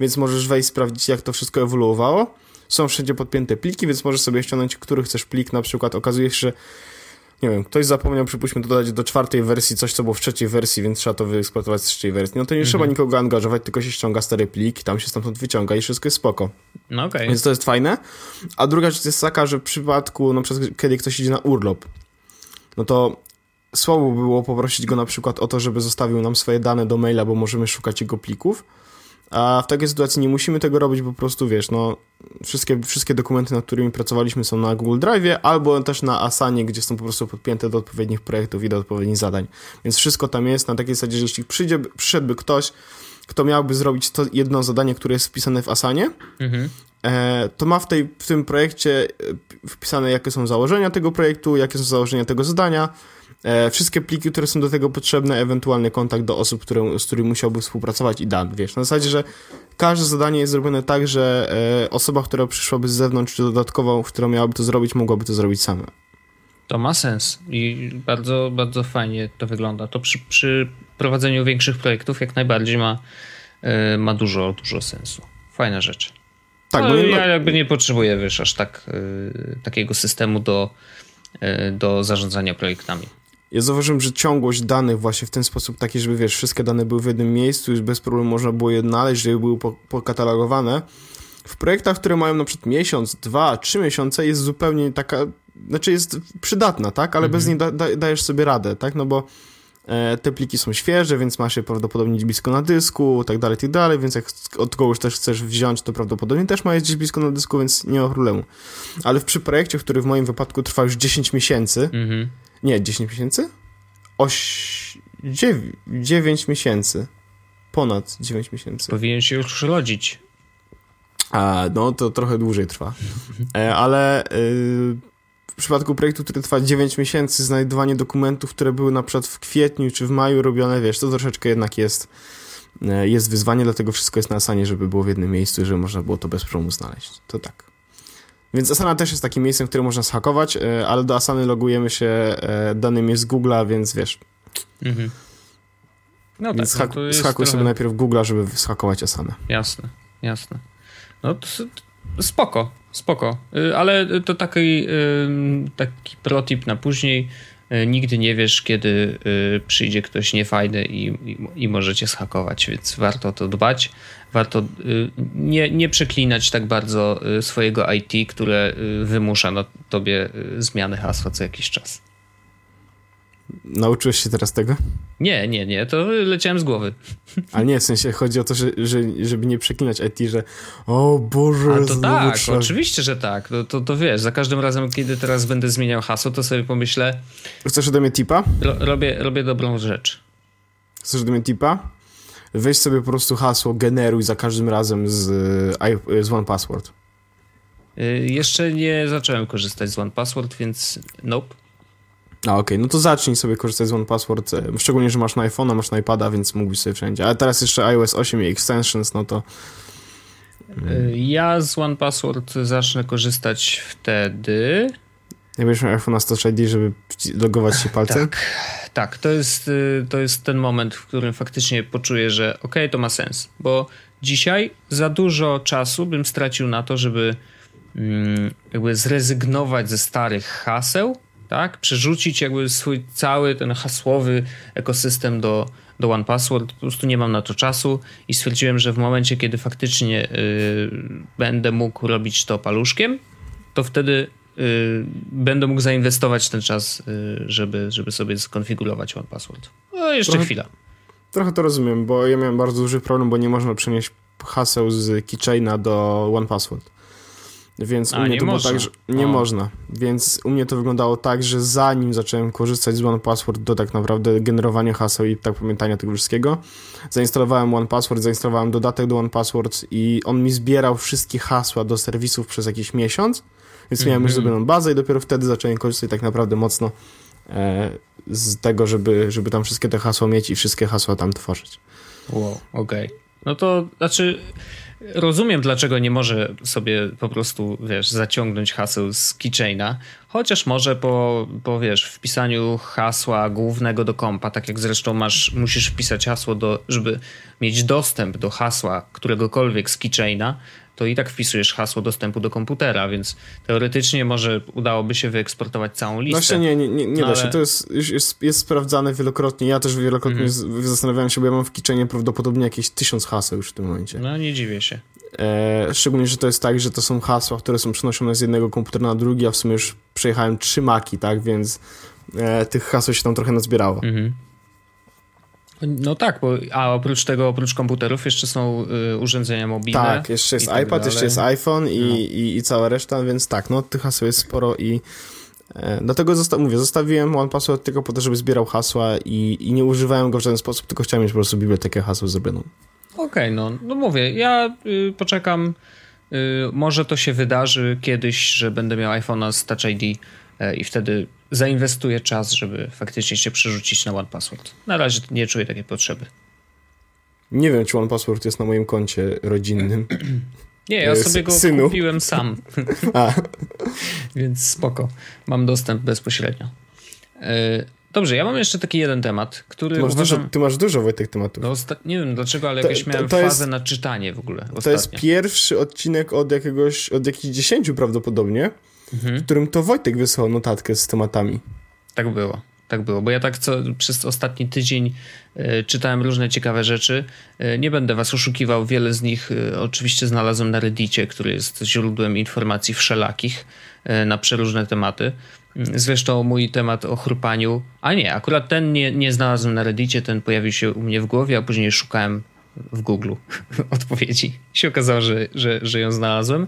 Więc możesz wejść, sprawdzić, jak to wszystko ewoluowało. Są wszędzie podpięte pliki, więc możesz sobie ściągnąć, który chcesz plik. Na przykład okazuje się, że nie wiem, ktoś zapomniał, przypuśćmy, dodać do czwartej wersji coś, co było w trzeciej wersji, więc trzeba to wyeksploatować z trzeciej wersji. No to nie mhm. trzeba nikogo angażować, tylko się ściąga stary plik, tam się stamtąd wyciąga i wszystko jest spoko. No okay. Więc to jest fajne. A druga rzecz jest taka, że w przypadku, na przykład, kiedy ktoś idzie na urlop, no to słabo było poprosić go na przykład o to, żeby zostawił nam swoje dane do maila, bo możemy szukać jego plików. A w takiej sytuacji nie musimy tego robić, po prostu wiesz, no wszystkie, wszystkie dokumenty, nad którymi pracowaliśmy są na Google Drive albo też na Asanie, gdzie są po prostu podpięte do odpowiednich projektów i do odpowiednich zadań. Więc wszystko tam jest na takiej zasadzie, że jeśli przyjdzie, przyszedłby ktoś, kto miałby zrobić to jedno zadanie, które jest wpisane w Asanie, mhm. e, to ma w, tej, w tym projekcie e, wpisane, jakie są założenia tego projektu, jakie są założenia tego zadania, wszystkie pliki, które są do tego potrzebne, ewentualny kontakt do osób, które, z którymi musiałby współpracować i dan, wiesz, na zasadzie, że każde zadanie jest zrobione tak, że e, osoba, która przyszłaby z zewnątrz, czy dodatkowo, która miałaby to zrobić, mogłaby to zrobić sama. To ma sens i bardzo, bardzo fajnie to wygląda. To przy, przy prowadzeniu większych projektów jak najbardziej ma, e, ma dużo, dużo sensu. Fajna rzecz. Tak, no, no, ja jakby nie potrzebuję, wiesz, aż tak, takiego systemu do, do zarządzania projektami. Ja zauważyłem, że ciągłość danych właśnie w ten sposób taki, żeby wiesz, wszystkie dane były w jednym miejscu, już bez problemu można było je znaleźć, żeby były pokatalogowane. W projektach, które mają na przykład miesiąc, dwa, trzy miesiące jest zupełnie taka, znaczy jest przydatna, tak? Ale mhm. bez niej da, da, dajesz sobie radę, tak? No bo e, te pliki są świeże, więc masz je prawdopodobnie blisko na dysku, tak dalej, tak dalej, więc jak od kogoś też chcesz wziąć, to prawdopodobnie też ma je gdzieś blisko na dysku, więc nie ma problemu. Ale w przy projekcie, który w moim wypadku trwa już 10 miesięcy, mhm nie, 10 miesięcy? Oś... 9, 9 miesięcy. Ponad 9 miesięcy. Powinien się już rodzić. A, no to trochę dłużej trwa. E, ale y, w przypadku projektu, który trwa 9 miesięcy, znajdowanie dokumentów, które były na przykład w kwietniu czy w maju robione, wiesz, to troszeczkę jednak jest, e, jest wyzwanie, dlatego wszystko jest na asanie, żeby było w jednym miejscu, żeby można było to bez problemu znaleźć. To tak. Więc Asana też jest takim miejscem, które można schakować, e, ale do Asany logujemy się e, danymi z Google'a, więc wiesz. Mhm. No więc tak, no schakuj trochę... sobie najpierw Google'a, żeby schakować Asanę. Jasne, jasne. No to, spoko, spoko. Y, ale to taki, taki protip na później. Y, nigdy nie wiesz, kiedy y, przyjdzie ktoś niefajny i, i, i możecie schakować, więc warto o to dbać warto y, nie, nie przeklinać tak bardzo y, swojego IT, które y, wymusza na tobie zmiany hasła co jakiś czas. Nauczyłeś się teraz tego? Nie, nie, nie, to leciałem z głowy. Ale nie, w sensie chodzi o to, że, że żeby nie przeklinać IT, że o Boże, Ale to tak, trzeba... oczywiście, że tak. To, to, to wiesz, za każdym razem, kiedy teraz będę zmieniał hasło, to sobie pomyślę... Chcesz ode mnie tipa? Ro, robię, robię dobrą rzecz. Chcesz ode mnie tipa? Weź sobie po prostu hasło, generuj za każdym razem z, z One Password. Yy, jeszcze nie zacząłem korzystać z One Password, więc nope. A okej, okay. no to zacznij sobie korzystać z One Password, szczególnie, że masz na iPhone'a, masz na iPada, więc mógłbyś sobie wszędzie. Ale teraz jeszcze iOS 8 i extensions, no to... Ja z One Password zacznę korzystać wtedy... Miał iPhone'a ID, żeby logować się palcem? Tak, tak. To jest, to jest ten moment, w którym faktycznie poczuję, że okej, okay, to ma sens. Bo dzisiaj za dużo czasu bym stracił na to, żeby mm, jakby zrezygnować ze starych haseł tak? Przerzucić jakby swój cały ten hasłowy ekosystem do, do One Password. Po prostu nie mam na to czasu i stwierdziłem, że w momencie, kiedy faktycznie y, będę mógł robić to paluszkiem, to wtedy y, będę mógł zainwestować ten czas, y, żeby, żeby sobie skonfigurować One Password. No jeszcze trochę, chwila. Trochę to rozumiem, bo ja miałem bardzo duży problem, bo nie można przenieść haseł z keychaina do One Password. Więc A, u mnie to można. było tak, że nie o. można. Więc u mnie to wyglądało tak, że zanim zacząłem korzystać z One Password do tak naprawdę generowania haseł i tak pamiętania tego wszystkiego, zainstalowałem One Password, zainstalowałem dodatek do One Password i on mi zbierał wszystkie hasła do serwisów przez jakiś miesiąc, więc miałem już Mhm. zrobioną bazę i dopiero wtedy zacząłem korzystać tak naprawdę mocno e, z tego, żeby, żeby tam wszystkie te hasła mieć i wszystkie hasła tam tworzyć. Wow, okej. Okay. No to znaczy rozumiem, dlaczego nie może sobie po prostu, wiesz, zaciągnąć haseł z keychaina, chociaż może po, po, wiesz, wpisaniu hasła głównego do kompa, tak jak zresztą masz, musisz wpisać hasło, do, żeby mieć dostęp do hasła któregokolwiek z keychaina, to i tak wpisujesz hasło dostępu do komputera, więc teoretycznie może udałoby się wyeksportować całą listę. Właśnie nie, nie, nie, nie No da ale- się. To jest, jest, jest sprawdzane wielokrotnie. Ja też wielokrotnie Mhm. zastanawiałem się, bo ja mam w kiczenie prawdopodobnie jakieś tysiąc haseł już w tym momencie. No nie dziwię się. E, szczególnie, że to jest tak, że to są hasła, które są przenoszone z jednego komputera na drugi, a w sumie już przejechałem trzy maki, tak, więc e, tych haseł się tam trochę nazbierało. Mhm. No tak, bo, a oprócz tego, oprócz komputerów jeszcze są y, urządzenia mobilne. Tak, jeszcze jest tak iPad, jeszcze dalej. jest iPhone i, No. i, i cała reszta, więc tak, no tych haseł jest sporo i e, dlatego zosta- mówię, zostawiłem One Password tylko po to, żeby zbierał hasła i, i nie używałem go w żaden sposób, tylko chciałem mieć po prostu bibliotekę haseł zrobioną. Okej, no, no mówię, ja y, poczekam. Y, może to się wydarzy kiedyś, że będę miał iPhone'a z Touch ID y, i wtedy zainwestuję czas, żeby faktycznie się przerzucić na One Password. Na razie nie czuję takiej potrzeby. Nie wiem, czy One Password jest na moim koncie rodzinnym. Nie, ja sobie go synu. kupiłem sam, A, więc spoko. Mam dostęp bezpośrednio. Y, Dobrze, ja mam jeszcze taki jeden temat, który ty, masz uważam... dużo, ty masz dużo, Wojtek, tematów. No, osta- nie wiem dlaczego, ale To- jakieś to- miałem to jest- fazę na czytanie w ogóle ostatnio. To jest pierwszy odcinek od jakiegoś, od jakichś dziesięciu prawdopodobnie, Mhm. w którym to Wojtek wysłał notatkę z tematami. Tak było. Tak było, bo ja tak co, przez ostatni tydzień e, czytałem różne ciekawe rzeczy. E, nie będę was oszukiwał, wiele z nich e, oczywiście znalazłem na Reddicie, który jest źródłem informacji wszelakich na przeróżne tematy. Mm, Zresztą mój temat o chrupaniu, a nie, akurat ten nie, nie znalazłem na Reddicie, ten pojawił się u mnie w głowie, a później szukałem w Google odpowiedzi. Się okazało, że, że, że ją znalazłem.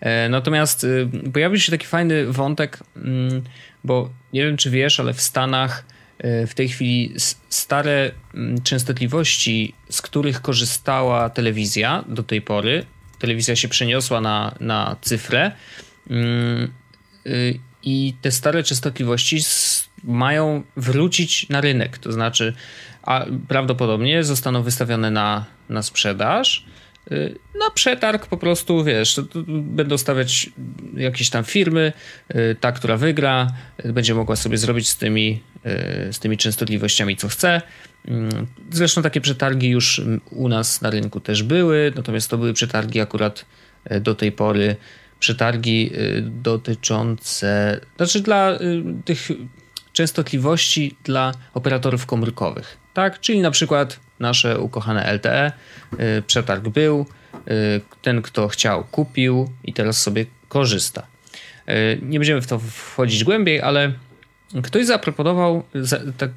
E, Natomiast y, pojawił się taki fajny wątek, mm, bo nie wiem, czy wiesz, ale w Stanach y, w tej chwili stare mm, częstotliwości, z których korzystała telewizja do tej pory, telewizja się przeniosła na, na cyfrę mm, y, i te stare częstotliwości mają wrócić na rynek, to znaczy a prawdopodobnie zostaną wystawione na, na sprzedaż. y, Na przetarg po prostu, wiesz, będą stawiać jakieś tam firmy, y, ta, która wygra, y, będzie mogła sobie zrobić z tymi, z tymi częstotliwościami, co chce. Mm, Zresztą takie przetargi już u nas na rynku też były, natomiast to były przetargi akurat do tej pory, przetargi dotyczące, znaczy dla tych częstotliwości dla operatorów komórkowych. Tak, czyli na przykład nasze ukochane LTE, y, przetarg był, y, ten kto chciał kupił i teraz sobie korzysta. Y, Nie będziemy w to wchodzić głębiej, ale ktoś zaproponował, za, tak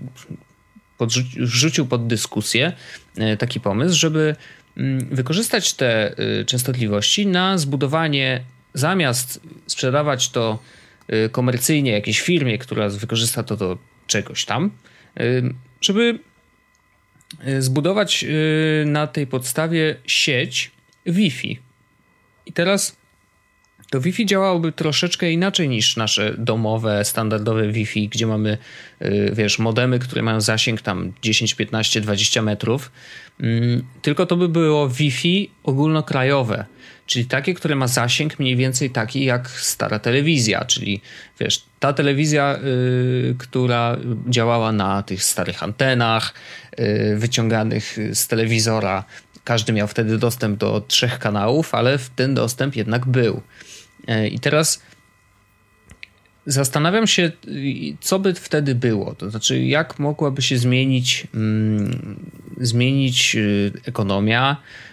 podrzucił pod dyskusję e, taki pomysł, żeby mm, wykorzystać te e, częstotliwości na zbudowanie, zamiast sprzedawać to komercyjnie jakiejś firmie, która wykorzysta to do czegoś tam, żeby zbudować na tej podstawie sieć Wi-Fi. I teraz to Wi-Fi działałoby troszeczkę inaczej niż nasze domowe, standardowe Wi-Fi, gdzie mamy, y, wiesz, modemy, które mają zasięg tam 10, 15, 20 metrów. Mm, tylko to by było Wi-Fi ogólnokrajowe, czyli takie, które ma zasięg mniej więcej taki jak stara telewizja, czyli wiesz, ta telewizja, y, która działała na tych starych antenach, y, wyciąganych z telewizora. Każdy miał wtedy dostęp do trzech kanałów, ale ten dostęp jednak był. E, I teraz zastanawiam się, co by wtedy było. To znaczy, jak mogłaby się zmienić, mm, zmienić y, ekonomia y,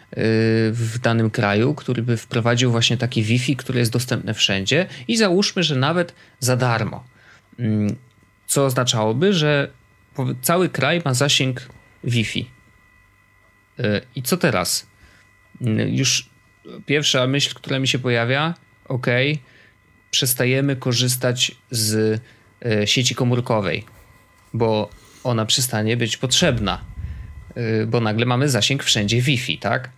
w danym kraju, który by wprowadził właśnie taki Wi-Fi, który jest dostępny wszędzie i załóżmy, że nawet za darmo. Mm, co oznaczałoby, że cały kraj ma zasięg Wi-Fi. E, I co teraz? Mm, już pierwsza myśl, która mi się pojawia, ok, przestajemy korzystać z e, sieci komórkowej, bo ona przestanie być potrzebna, bo nagle mamy zasięg wszędzie Wi-Fi, tak?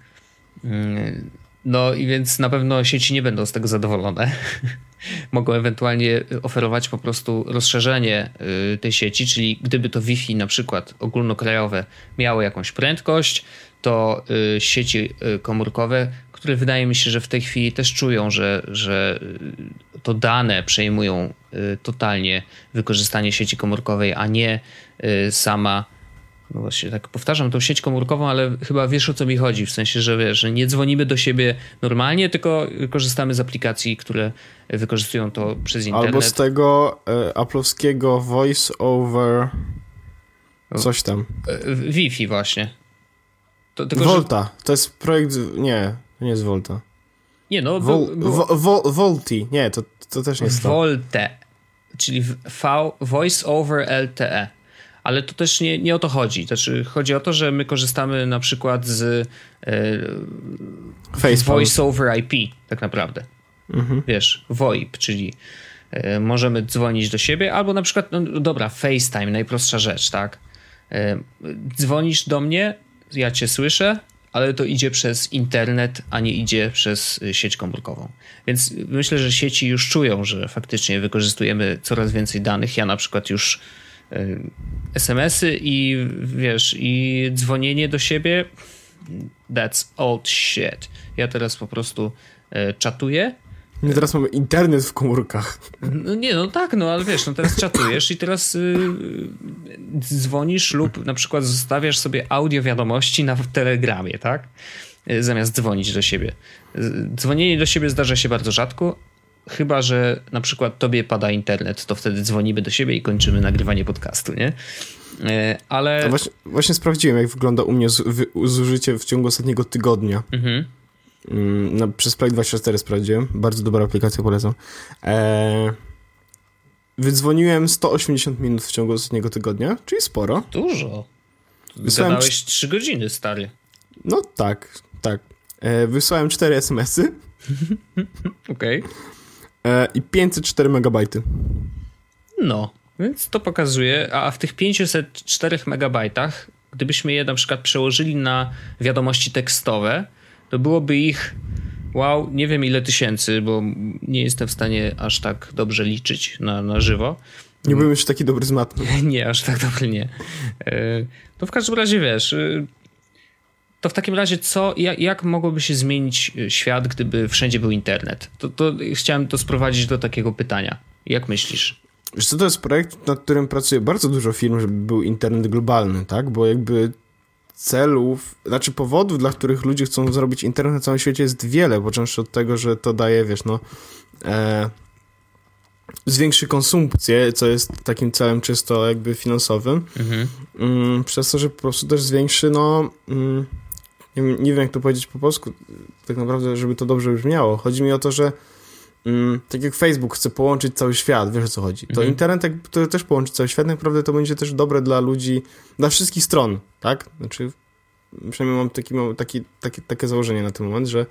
No i więc na pewno sieci nie będą z tego zadowolone. Mogą ewentualnie oferować po prostu rozszerzenie e, tej sieci, czyli gdyby to Wi-Fi na przykład ogólnokrajowe miało jakąś prędkość, to sieci komórkowe które wydaje mi się, że w tej chwili też czują, że, że to dane przejmują y, totalnie wykorzystanie sieci komórkowej, a nie y, sama no właśnie tak powtarzam tą sieć komórkową, ale chyba wiesz o co mi chodzi, w sensie, że wiesz, że nie dzwonimy do siebie normalnie, tylko korzystamy z aplikacji, które wykorzystują to przez internet. Albo z tego e, aplowskiego voice over coś tam. E, Wi-Fi właśnie. To, tylko, Volta, że... to jest projekt, nie, to nie jest Volta. Nie no, Vol, vo, vo, Volti, nie, to, to też nie jest to. Volte, czyli v, Voice over LTE. Ale to też nie, nie o to chodzi. Znaczy, chodzi o to, że my korzystamy na przykład z e, Voice over IP, tak naprawdę. Mhm. Wiesz, VoIP, czyli e, możemy dzwonić do siebie, albo na przykład, no dobra, FaceTime, najprostsza rzecz, tak? E, dzwonisz do mnie, ja cię słyszę, ale to idzie przez internet, a nie idzie przez y, sieć komórkową. Więc myślę, że sieci już czują, że faktycznie wykorzystujemy coraz więcej danych. Ja na przykład już SMS-y i wiesz, i dzwonienie do siebie that's old shit. Ja teraz po prostu y, czatuję My teraz mamy internet w komórkach. No nie, no tak, no ale wiesz, no teraz czatujesz i teraz yy, dzwonisz lub na przykład zostawiasz sobie audio wiadomości na telegramie, tak? Zamiast dzwonić do siebie. Dzwonienie do siebie zdarza się bardzo rzadko, chyba że na przykład tobie pada internet, to wtedy dzwonimy do siebie i kończymy nagrywanie podcastu, nie? Yy, ale... Właśnie, właśnie, sprawdziłem, jak wygląda u mnie zużycie w ciągu ostatniego tygodnia. Mhm. No, przez Play 24 sprawdziłem. Bardzo dobra aplikacja, polecam. Eee, wydzwoniłem 180 minut w ciągu ostatniego tygodnia, czyli sporo. Dużo. Wysłałem Gadałeś 3 godziny, stary. No tak, tak. Eee, wysłałem 4 SMS-y. Okej. Okay. Eee, I 504 megabajty. No, więc to pokazuje, a w tych 504 megabajtach, gdybyśmy je na przykład przełożyli na wiadomości tekstowe, to byłoby ich wow, nie wiem ile tysięcy, bo nie jestem w stanie aż tak dobrze liczyć na, na żywo. Nie byłem już taki dobry z matmy. Nie, aż tak dobry nie. E, to w każdym razie wiesz, e, to w takim razie co, jak, jak mogłoby się zmienić e, świat, gdyby wszędzie był internet? To, to chciałem to sprowadzić do takiego pytania. Jak myślisz? Wiesz co, to jest projekt, nad którym pracuje bardzo dużo firm, żeby był internet globalny, tak? Bo jakby celów, znaczy powodów, dla których ludzie chcą zrobić internet na całym świecie jest wiele, począwszy od tego, że to daje, wiesz, no e, zwiększy konsumpcję, co jest takim celem czysto jakby finansowym, mhm. mm, przez to, że po prostu też zwiększy, no mm, nie, nie, wiem jak to powiedzieć po polsku, tak naprawdę, żeby to dobrze brzmiało. Chodzi mi o to, że mm, tak jak Facebook chce połączyć cały świat, wiesz o co chodzi, to Mhm. internet, który też połączy cały świat, naprawdę to będzie też dobre dla ludzi, dla wszystkich stron, tak? Znaczy, przynajmniej mam, taki, mam taki, taki, takie założenie na ten moment, że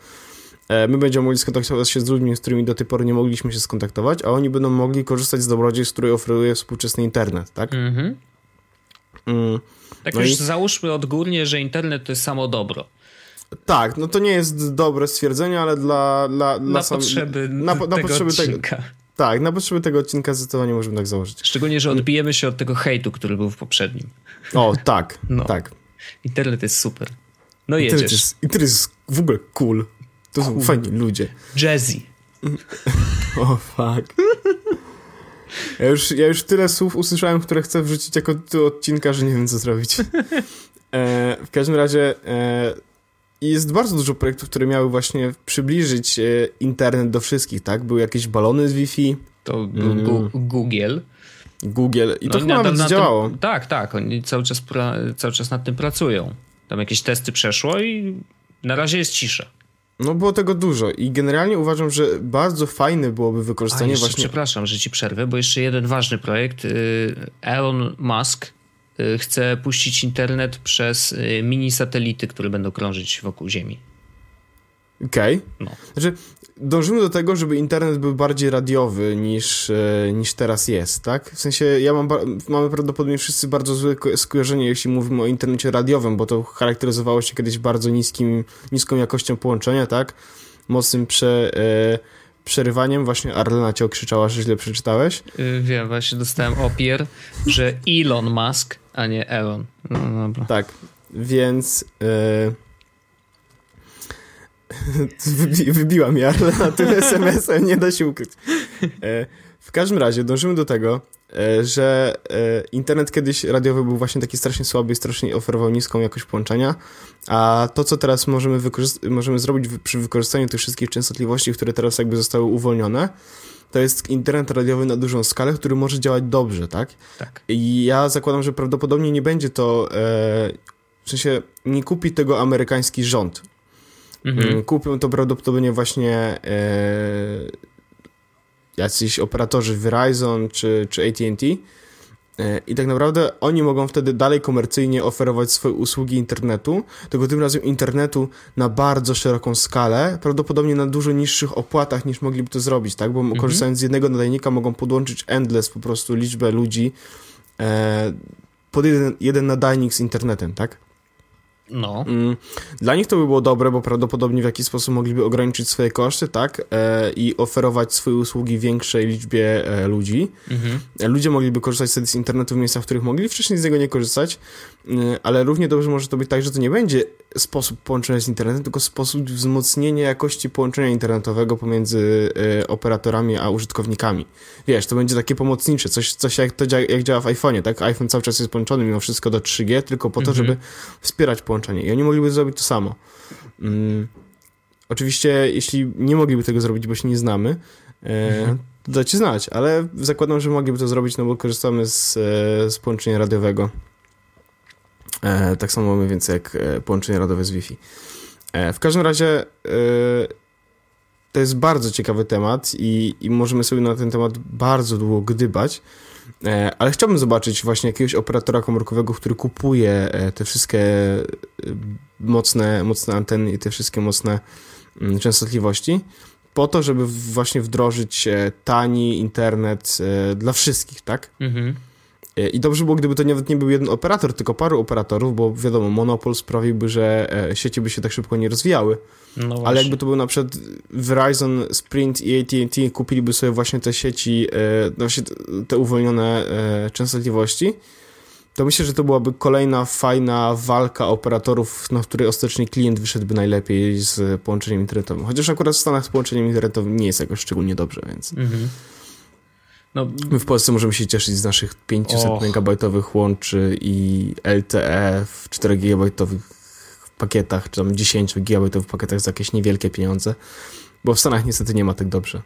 e, my będziemy mogli skontaktować się z ludźmi, z którymi do tej pory nie mogliśmy się skontaktować, a oni będą mogli korzystać z dobrodziejstw, które oferuje współczesny internet, tak? Mhm. Mm. Tak No już i- załóżmy odgórnie, że internet to jest samo dobro. Tak, no to nie jest dobre stwierdzenie, ale dla... dla, dla Na sam- potrzeby na, po- na tego potrzeby odcinka. Tak, na potrzeby tego odcinka zdecydowanie możemy tak założyć. Szczególnie, że odbijemy się od tego hejtu, który był w poprzednim. O, tak, No. tak. Internet jest super. No Internet jedziesz. jest, internet jest w ogóle cool. To są Cool. fajni ludzie. Jazzy. O, fuck. Ja już, ja już tyle słów usłyszałem, które chcę wrzucić jako tytuł odcinka, że nie wiem, co zrobić. E, w każdym razie e, jest bardzo dużo projektów, które miały właśnie przybliżyć e, internet do wszystkich, tak? Były jakieś balony z Wi-Fi, To był Mm. Gu- Google. Google i to No chyba nawet na działało. Tym, tak, tak. Oni cały czas, cały czas nad tym pracują. Tam jakieś testy przeszło i na razie jest cisza. No było tego dużo i generalnie uważam, że bardzo fajne byłoby A wykorzystanie jeszcze, właśnie... przepraszam, że ci przerwę, bo jeszcze jeden ważny projekt. Y, Elon Musk y, chce puścić internet przez y, mini satelity, które będą krążyć wokół Ziemi. Okej. No. Znaczy, dążymy do tego, żeby internet był bardziej radiowy niż, e, niż teraz jest, tak? W sensie, ja mam, mamy prawdopodobnie wszyscy bardzo złe ko- skojarzenie, jeśli mówimy o internecie radiowym, bo to charakteryzowało się kiedyś bardzo niskim, niską jakością połączenia, tak? Mocnym prze, e, przerywaniem. Właśnie Arlena cię okrzyczała, że źle przeczytałeś. Y, Wiem, właśnie dostałem opier, że Elon Musk, a nie Elon. No, dobra. Tak, więc... E... Wybi wybiła mnie Arlena tym SMS-em, nie da się ukryć. E, w każdym razie dążymy do tego, e, że e, internet kiedyś radiowy był właśnie taki strasznie słaby i strasznie oferował niską jakość połączenia, a to, co teraz możemy, możemy zrobić przy wykorzystaniu tych wszystkich częstotliwości, które teraz jakby zostały uwolnione, to jest internet radiowy na dużą skalę, który może działać dobrze, tak? Tak. I ja zakładam, że prawdopodobnie nie będzie to, e, w sensie nie kupi tego amerykański rząd. Mhm. Mm, Kupią to prawdopodobnie właśnie e, jacyś operatorzy Verizon czy, czy AT&T E, i tak naprawdę oni mogą wtedy dalej komercyjnie oferować swoje usługi internetu, tylko tym razem internetu na bardzo szeroką skalę, prawdopodobnie na dużo niższych opłatach niż mogliby to zrobić, tak? Bo korzystając z jednego nadajnika mogą podłączyć endless po prostu liczbę ludzi e, pod jeden, jeden nadajnik z internetem, tak? No. Mm, Dla nich to by było dobre, bo prawdopodobnie w jakiś sposób mogliby ograniczyć swoje koszty, tak? E, I oferować swoje usługi większej liczbie e, ludzi. Mhm. E, Ludzie mogliby korzystać wtedy z internetu w miejscach, w których mogli wcześniej z niego nie korzystać, ale równie dobrze może to być tak, że to nie będzie sposób połączenia z internetem, tylko sposób wzmocnienia jakości połączenia internetowego pomiędzy e, operatorami a użytkownikami. Wiesz, to będzie takie pomocnicze, coś, coś jak to dzia jak działa w iPhone'ie, tak? iPhone cały czas jest połączony mimo wszystko do 3G, tylko po to, Mhm. żeby wspierać połączenie. I oni mogliby zrobić to samo. Mm, oczywiście, jeśli nie mogliby tego zrobić, bo się nie znamy, e, Mhm. to dajcie znać, ale zakładam, że mogliby to zrobić, no bo korzystamy z, e, z połączenia radiowego. E, tak samo mniej więcej jak e, połączenie radiowe z Wi-Fi. E, w każdym razie to jest bardzo ciekawy temat i, i możemy sobie na ten temat bardzo długo gdybać, ale chciałbym zobaczyć właśnie jakiegoś operatora komórkowego, który kupuje te wszystkie mocne, mocne anteny i te wszystkie mocne mm, częstotliwości po to, żeby właśnie wdrożyć tani internet dla wszystkich, tak? Mhm. E, I dobrze było, gdyby to nawet nie był jeden operator, tylko paru operatorów, bo wiadomo, monopol sprawiłby, że e, sieci by się tak szybko nie rozwijały. No Ale jakby to był na przykład Verizon, Sprint i AT&T kupiliby sobie właśnie te sieci, e, no właśnie te- uwolnione częstotliwości, to myślę, że to byłaby kolejna fajna walka operatorów, na której ostatecznie klient wyszedłby najlepiej z połączeniem internetowym. Chociaż akurat w Stanach z połączeniem internetowym nie jest jakoś szczególnie dobrze, więc Mhm. No, my w Polsce możemy się cieszyć z naszych 500 Och. megabajtowych łączy i LTE w 4 gigabajtowych pakietach, czy tam 10 gigabajtowych pakietach za jakieś niewielkie pieniądze, bo w Stanach niestety nie ma tak dobrze.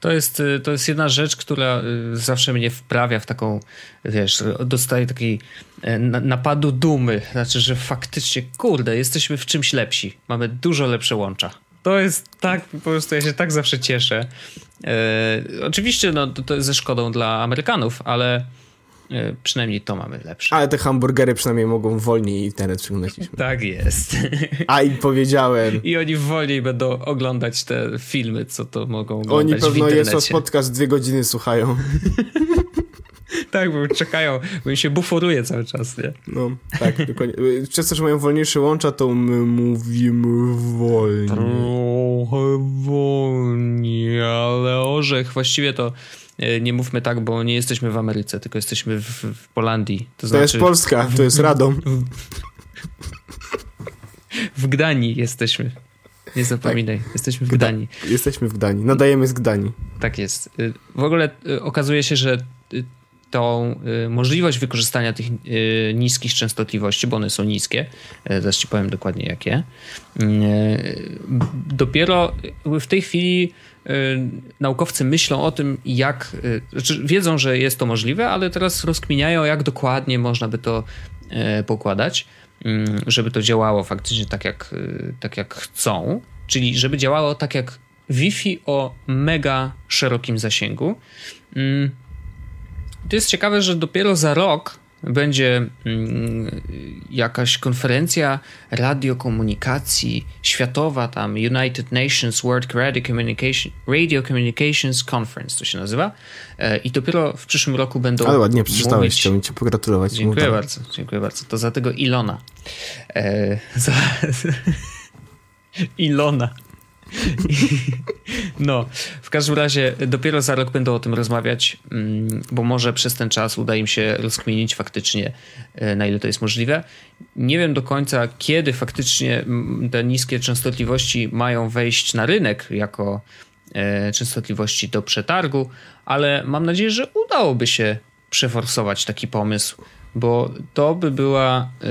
To jest, y, to jest jedna rzecz, która y, zawsze mnie wprawia w taką, wiesz, dostaję takiej e, na- napadu dumy. Znaczy, że faktycznie, kurde, jesteśmy w czymś lepsi. Mamy dużo lepsze łącza. To jest tak, po prostu ja się tak zawsze cieszę. E, oczywiście no, to, to jest ze szkodą dla Amerykanów, ale e, przynajmniej to mamy lepsze. Ale te hamburgery przynajmniej mogą wolniej internet przeglądać. Tak jest. A i powiedziałem. I oni wolniej będą oglądać te filmy, co to mogą oglądać Oni pewno jest podcast dwie godziny słuchają. tak, bo czekają, bo im się buforuje cały czas, nie? No, tak, dokładnie. Przez to, że mają wolniejsze łącza, to my mówimy wolniej. Trochę wolniej, ale orzech, właściwie to e, nie mówmy tak, bo nie jesteśmy w Ameryce, tylko jesteśmy w, w Polandii. To, to znaczy, jest Polska, to jest Radom. W, w Gdanii jesteśmy. Nie zapominaj, tak. jesteśmy w Gdanii. Jesteśmy w Gdanii, nadajemy z Gdanii. Tak jest. E, w ogóle e, okazuje się, że tą y, możliwość wykorzystania tych y, niskich częstotliwości, bo one są niskie, y, zaraz ci powiem dokładnie jakie, dopiero w tej chwili naukowcy myślą o tym, jak, znaczy wiedzą, że jest to możliwe, ale teraz rozkminiają, jak dokładnie można by to pokładać, żeby to działało faktycznie tak jak, tak jak chcą, czyli żeby działało tak jak Wi-Fi o mega szerokim zasięgu. To jest ciekawe, że dopiero za rok będzie mm, jakaś konferencja radiokomunikacji światowa, tam United Nations World Radio, Communication, Radio Communications Conference to się nazywa. E, I dopiero w przyszłym roku będą. Ale ładnie przeczytałeś, mówić... chciałbym Cię pogratulować. Dziękuję bardzo, dziękuję bardzo. To za tego Ilona. E, za... Ilona. No, w każdym razie dopiero za rok będą o tym rozmawiać, mm, bo może przez ten czas uda im się rozkminić faktycznie, e, na ile to jest możliwe. Nie wiem do końca, kiedy faktycznie mm, te niskie częstotliwości mają wejść na rynek jako e, częstotliwości do przetargu, ale mam nadzieję, że udałoby się przeforsować taki pomysł, bo to by, była, e,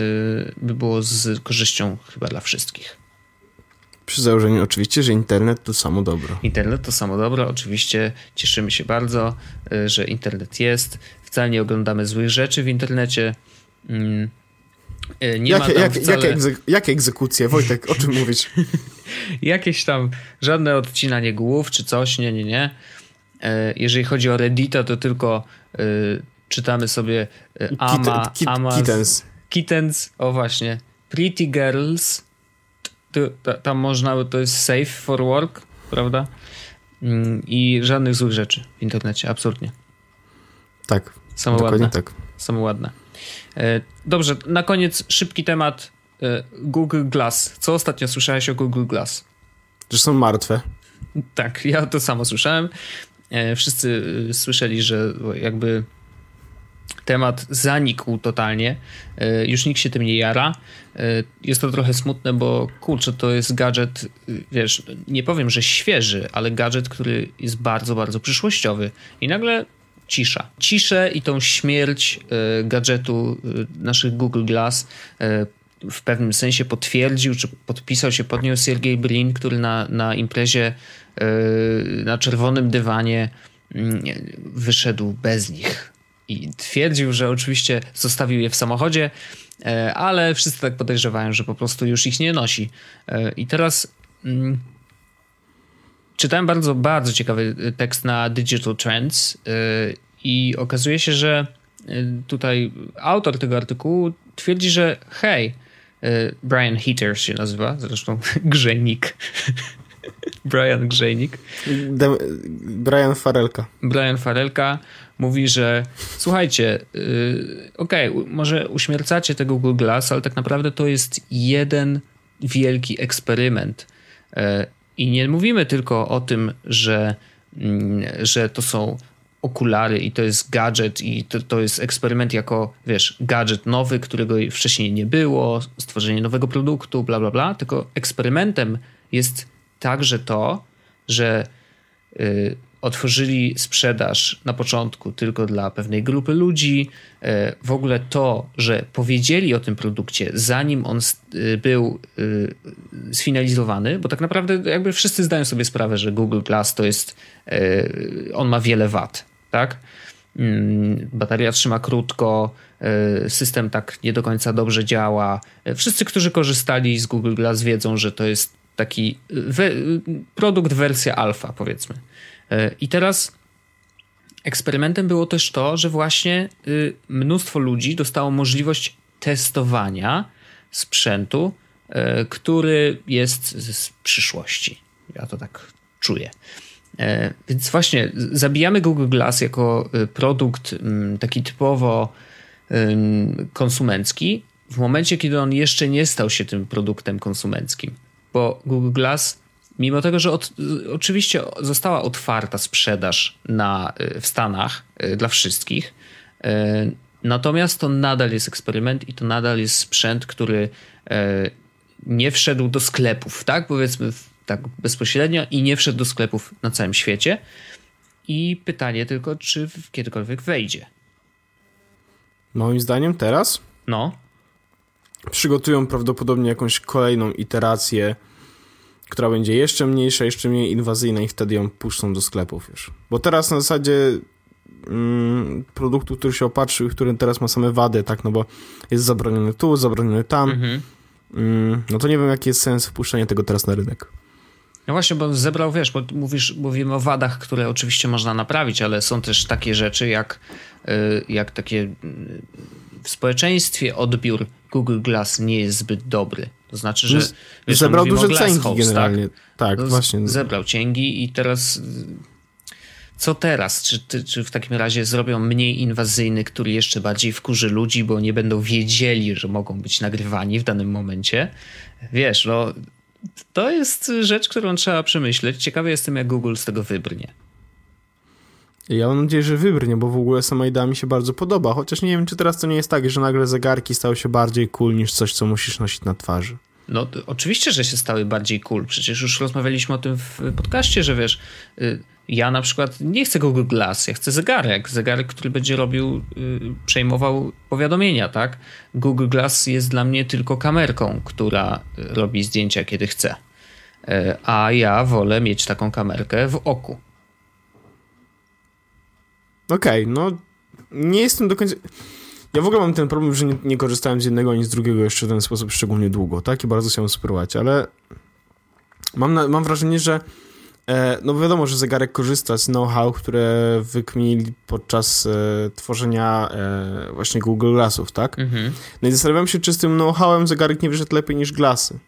by było z korzyścią chyba dla wszystkich. Przy założeniu oczywiście, że internet to samo dobro. Internet to samo dobro, oczywiście cieszymy się bardzo, y, że internet jest. Wcale nie oglądamy złych rzeczy w internecie. Mm, y, nie jakie, jak, wcale... jakie, egze, jakie egzekucje? Wojtek, o czym mówisz? Jakieś tam, żadne odcinanie głów czy coś, nie, nie, nie. Y, jeżeli chodzi o Reddita, to tylko czytamy sobie Ama, Kit, Amas, Kittens. Kittens, o właśnie. Pretty Girls to, tam można, to jest safe for work, prawda? Mm, I żadnych złych rzeczy w internecie, absolutnie. Tak. Samo ładne. tak. Samo ładne. E, dobrze, na koniec szybki temat e, Google Glass. Co ostatnio słyszałeś o Google Glass? Że są martwe. Tak, ja to samo słyszałem. E, wszyscy słyszeli, że jakby temat zanikł totalnie. E, już nikt się tym nie jara. E, jest to trochę smutne, bo kurczę, to jest gadżet, wiesz, nie powiem, że świeży, ale gadżet, który jest bardzo, bardzo przyszłościowy. I nagle cisza. Ciszę i tą śmierć e, gadżetu naszych Google Glass w pewnym sensie potwierdził, czy podpisał się pod nią Sergej Brin, który na, na imprezie na czerwonym dywanie mm, wyszedł bez nich i twierdził, że oczywiście zostawił je w samochodzie, e, ale wszyscy tak podejrzewają, że po prostu już ich nie nosi. E, I teraz mm, czytałem bardzo, bardzo ciekawy tekst na Digital Trends e, i okazuje się, że tutaj autor tego artykułu twierdzi, że hej, Brian Heater się nazywa, zresztą grzejnik. Brian Grzejnik. Brian Farelka. Brian Farelka mówi, że słuchajcie, yy, okej, okay, może uśmiercacie tego Google Glass, ale tak naprawdę to jest jeden wielki eksperyment. Yy, I nie mówimy tylko o tym, że, yy, że to są okulary i to jest gadżet i to, to jest eksperyment jako, wiesz, gadżet nowy, którego wcześniej nie było, stworzenie nowego produktu, bla, bla, bla, tylko eksperymentem jest także to, że y, otworzyli sprzedaż na początku tylko dla pewnej grupy ludzi. E, w ogóle to, że powiedzieli o tym produkcie zanim on y, był y, sfinalizowany, bo tak naprawdę jakby wszyscy zdają sobie sprawę, że Google Glass to jest, on ma wiele wad, tak? Mm, bateria trzyma krótko, system tak nie do końca dobrze działa. Wszyscy, którzy korzystali z Google Glass wiedzą, że to jest taki we, produkt wersja alfa, powiedzmy. I teraz eksperymentem było też to, że właśnie mnóstwo ludzi dostało możliwość testowania sprzętu, który jest z przyszłości. Ja to tak czuję. E, więc właśnie zabijamy Google Glass jako e, produkt mm, taki typowo konsumencki w momencie, kiedy on jeszcze nie stał się tym produktem konsumenckim. Bo Google Glass, mimo tego, że od, oczywiście została otwarta sprzedaż na, e, w Stanach dla wszystkich, natomiast to nadal jest eksperyment i to nadal jest sprzęt, który nie wszedł do sklepów, tak? Powiedzmy tak bezpośrednio i nie wszedł do sklepów na całym świecie. I pytanie tylko, czy kiedykolwiek wejdzie. Moim zdaniem teraz? No. Przygotują prawdopodobnie jakąś kolejną iterację, która będzie jeszcze mniejsza, jeszcze mniej inwazyjna i wtedy ją puszczą do sklepów już. Bo teraz na zasadzie mm, produktu, który się opatrzył, który teraz ma same wady, tak, no bo jest zabroniony tu, zabroniony tam, mhm. mm, no to nie wiem, jaki jest sens wpuszczenia tego teraz na rynek. No właśnie, bo zebrał, wiesz, bo mówisz, mówimy o wadach, które oczywiście można naprawić, ale są też takie rzeczy jak, y, jak takie y, w społeczeństwie odbiór Google Glass nie jest zbyt dobry. To znaczy, że wiesz, no zebrał duże cięgi tak? generalnie. Tak, tak właśnie. Zebrał cięgi i teraz y, co teraz? Czy, czy w takim razie zrobią mniej inwazyjny, który jeszcze bardziej wkurzy ludzi, bo nie będą wiedzieli, że mogą być nagrywani w danym momencie? Wiesz, no to jest rzecz, którą trzeba przemyśleć. Ciekawy jestem, jak Google z tego wybrnie. Ja mam nadzieję, że wybrnie, bo w ogóle sama idea mi się bardzo podoba. Chociaż nie wiem, czy teraz to nie jest tak, że nagle zegarki stały się bardziej cool niż coś, co musisz nosić na twarzy. No, oczywiście, że się stały bardziej cool. Przecież już rozmawialiśmy o tym w podcaście, że wiesz, y, ja na przykład nie chcę Google Glass, ja chcę zegarek. Zegarek, który będzie robił, y, przejmował powiadomienia, tak? Google Glass jest dla mnie tylko kamerką, która robi zdjęcia, kiedy chce. Y, a ja wolę mieć taką kamerkę w oku. Okej, okay, no nie jestem do końca... Ja w ogóle mam ten problem, że nie, nie, korzystałem z jednego ani z drugiego jeszcze w ten sposób szczególnie długo, tak? I bardzo chciałem spróbować, ale mam, na, mam wrażenie, że e, no wiadomo, że zegarek korzysta z know-how, które wykminili podczas e, tworzenia e, właśnie Google Glassów, tak? Mhm. No i zastanawiam się, czy z tym know-howem zegarek nie wyszedł lepiej niż glasy.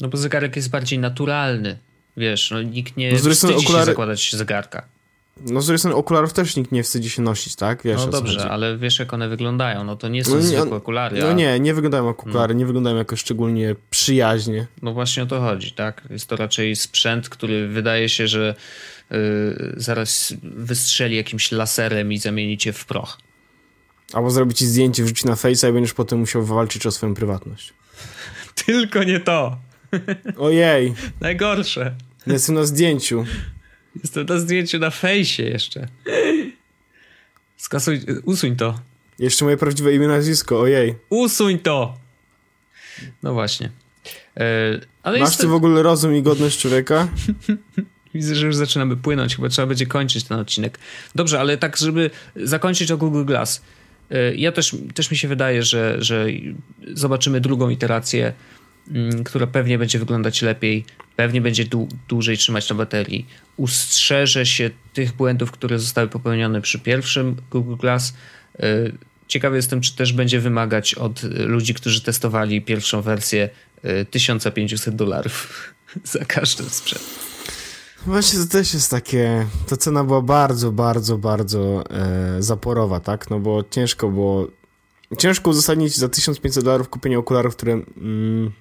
No bo zegarek jest bardziej naturalny. Wiesz, no nikt nie no, wstydzi okulary... się zakładać zegarka. No z drugiej strony okularów też nikt nie wstydzi się nosić, tak? Wiesz, no dobrze, ale wiesz jak one wyglądają, no to nie są no, zwykłe okulary. No a... nie, nie wyglądają jak okulary, no. nie wyglądają jakoś szczególnie przyjaźnie. No właśnie o to chodzi, tak? Jest to raczej sprzęt, który wydaje się, że yy, zaraz wystrzeli jakimś laserem i zamieni cię w proch. Albo zrobi ci zdjęcie, wrzuci na Face'a i będziesz potem musiał walczyć o swoją prywatność. Tylko nie to. Ojej. Najgorsze. Jestem na zdjęciu. Jestem na zdjęciu na fejsie jeszcze. Skasuj, usuń to. Jeszcze moje prawdziwe imię, nazwisko, ojej. Usuń to! No właśnie. E, Masz ty w ogóle rozum i godność człowieka? Widzę, że już zaczynamy płynąć, chyba trzeba będzie kończyć ten odcinek. Dobrze, ale tak, żeby zakończyć o Google Glass. E, ja też, też mi się wydaje, że, że zobaczymy drugą iterację Mm, która pewnie będzie wyglądać lepiej, pewnie będzie dłużej trzymać na baterii. Ustrzeże się tych błędów, które zostały popełnione przy pierwszym Google Glass. Y, ciekawy jestem, czy też będzie wymagać od ludzi, którzy testowali pierwszą wersję 1500 y, dolarów za każdy sprzęt. Właśnie to też jest takie, ta cena była bardzo, bardzo, bardzo e, zaporowa, tak? No bo ciężko było, ciężko uzasadnić za 1500 dolarów kupienie okularów, które mm,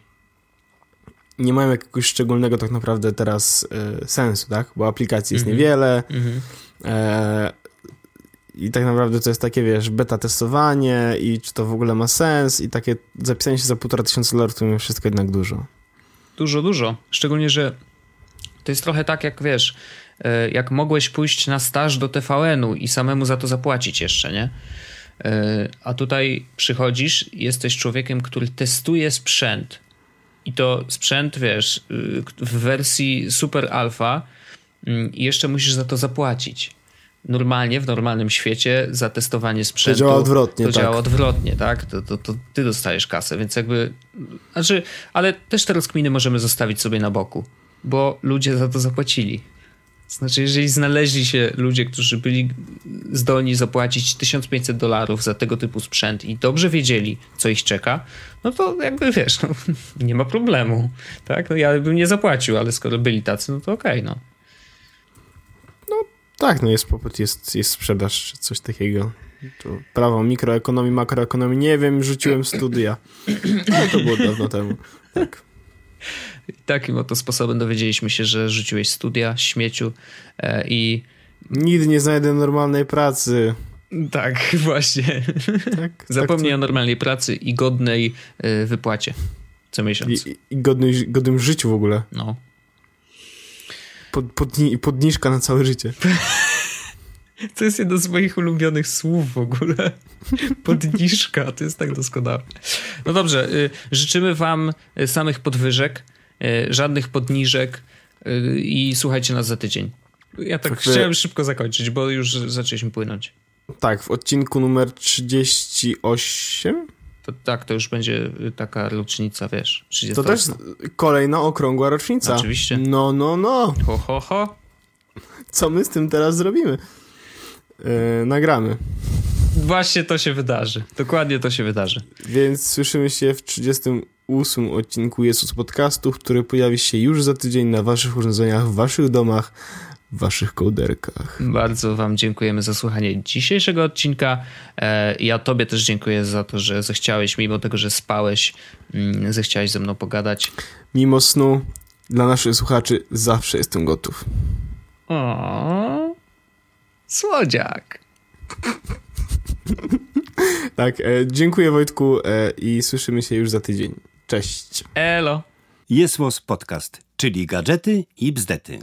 nie mają jakiegoś szczególnego tak naprawdę teraz e, sensu, tak? Bo aplikacji jest mm -hmm. niewiele mm -hmm. e, i tak naprawdę to jest takie, wiesz, beta testowanie i czy to w ogóle ma sens i takie zapisanie się za półtora tysiąca dolarów to mimo wszystko jednak dużo. Dużo, dużo. Szczególnie, że to jest trochę tak, jak wiesz, e, jak mogłeś pójść na staż do TVN-u i samemu za to zapłacić jeszcze, nie? E, a tutaj przychodzisz, jesteś człowiekiem, który testuje sprzęt, i to sprzęt, wiesz, y, w wersji super alfa mm, jeszcze musisz za to zapłacić. Normalnie, w normalnym świecie za testowanie sprzętu to działa odwrotnie, to tak. działa odwrotnie, tak? To, to, to ty dostajesz kasę, więc jakby Znaczy, ale też te rozkminy możemy zostawić sobie na boku, bo ludzie za to zapłacili. Znaczy, jeżeli znaleźli się ludzie, którzy byli zdolni zapłacić 1500 dolarów za tego typu sprzęt i dobrze wiedzieli, co ich czeka, no to jakby wiesz, no, nie ma problemu. Tak? No, ja bym nie zapłacił, ale skoro byli tacy, no to okej, okay, no. No tak, no jest popyt, jest, jest sprzedaż, czy coś takiego. To prawo mikroekonomii, makroekonomii, nie wiem, rzuciłem studia. Ale to było dawno temu. Tak. I takim oto sposobem dowiedzieliśmy się, że rzuciłeś studia, śmieciu e, i... Nigdy nie znajdę normalnej pracy. Tak, właśnie. Tak, Zapomnij tak, o normalnej pracy i godnej e, wypłacie co miesiąc. I, i godnym, godnym życiu w ogóle. No. Pod, podni podniżka na całe życie. To jest jedno z moich ulubionych słów w ogóle. Podniżka, to jest tak doskonałe. No dobrze, y, życzymy wam y, samych podwyżek, żadnych podniżek i słuchajcie nas za tydzień. Ja tak chciałem szybko zakończyć, bo już zaczęliśmy płynąć. Tak, w odcinku numer 38? To, tak, to już będzie taka rocznica, wiesz. 30 to też kolejna okrągła rocznica. Oczywiście. No, no, no. Ho, ho, ho. Co my z tym teraz zrobimy? Yy, nagramy. Właśnie to się wydarzy. Dokładnie to się wydarzy. Więc słyszymy się w 38 odcinku Jezus Podcastu, który pojawi się już za tydzień na waszych urządzeniach, w waszych domach, w waszych kołderkach. Bardzo wam dziękujemy za słuchanie dzisiejszego odcinka. E, ja tobie też dziękuję za to, że zechciałeś, mimo tego, że spałeś, mm, zechciałeś ze mną pogadać. Mimo snu, dla naszych słuchaczy zawsze jestem gotów. O. Słodziak. tak, e, dziękuję Wojtku e, i słyszymy się już za tydzień. Cześć. Elo. Jest Podcast, czyli gadżety i bzdety.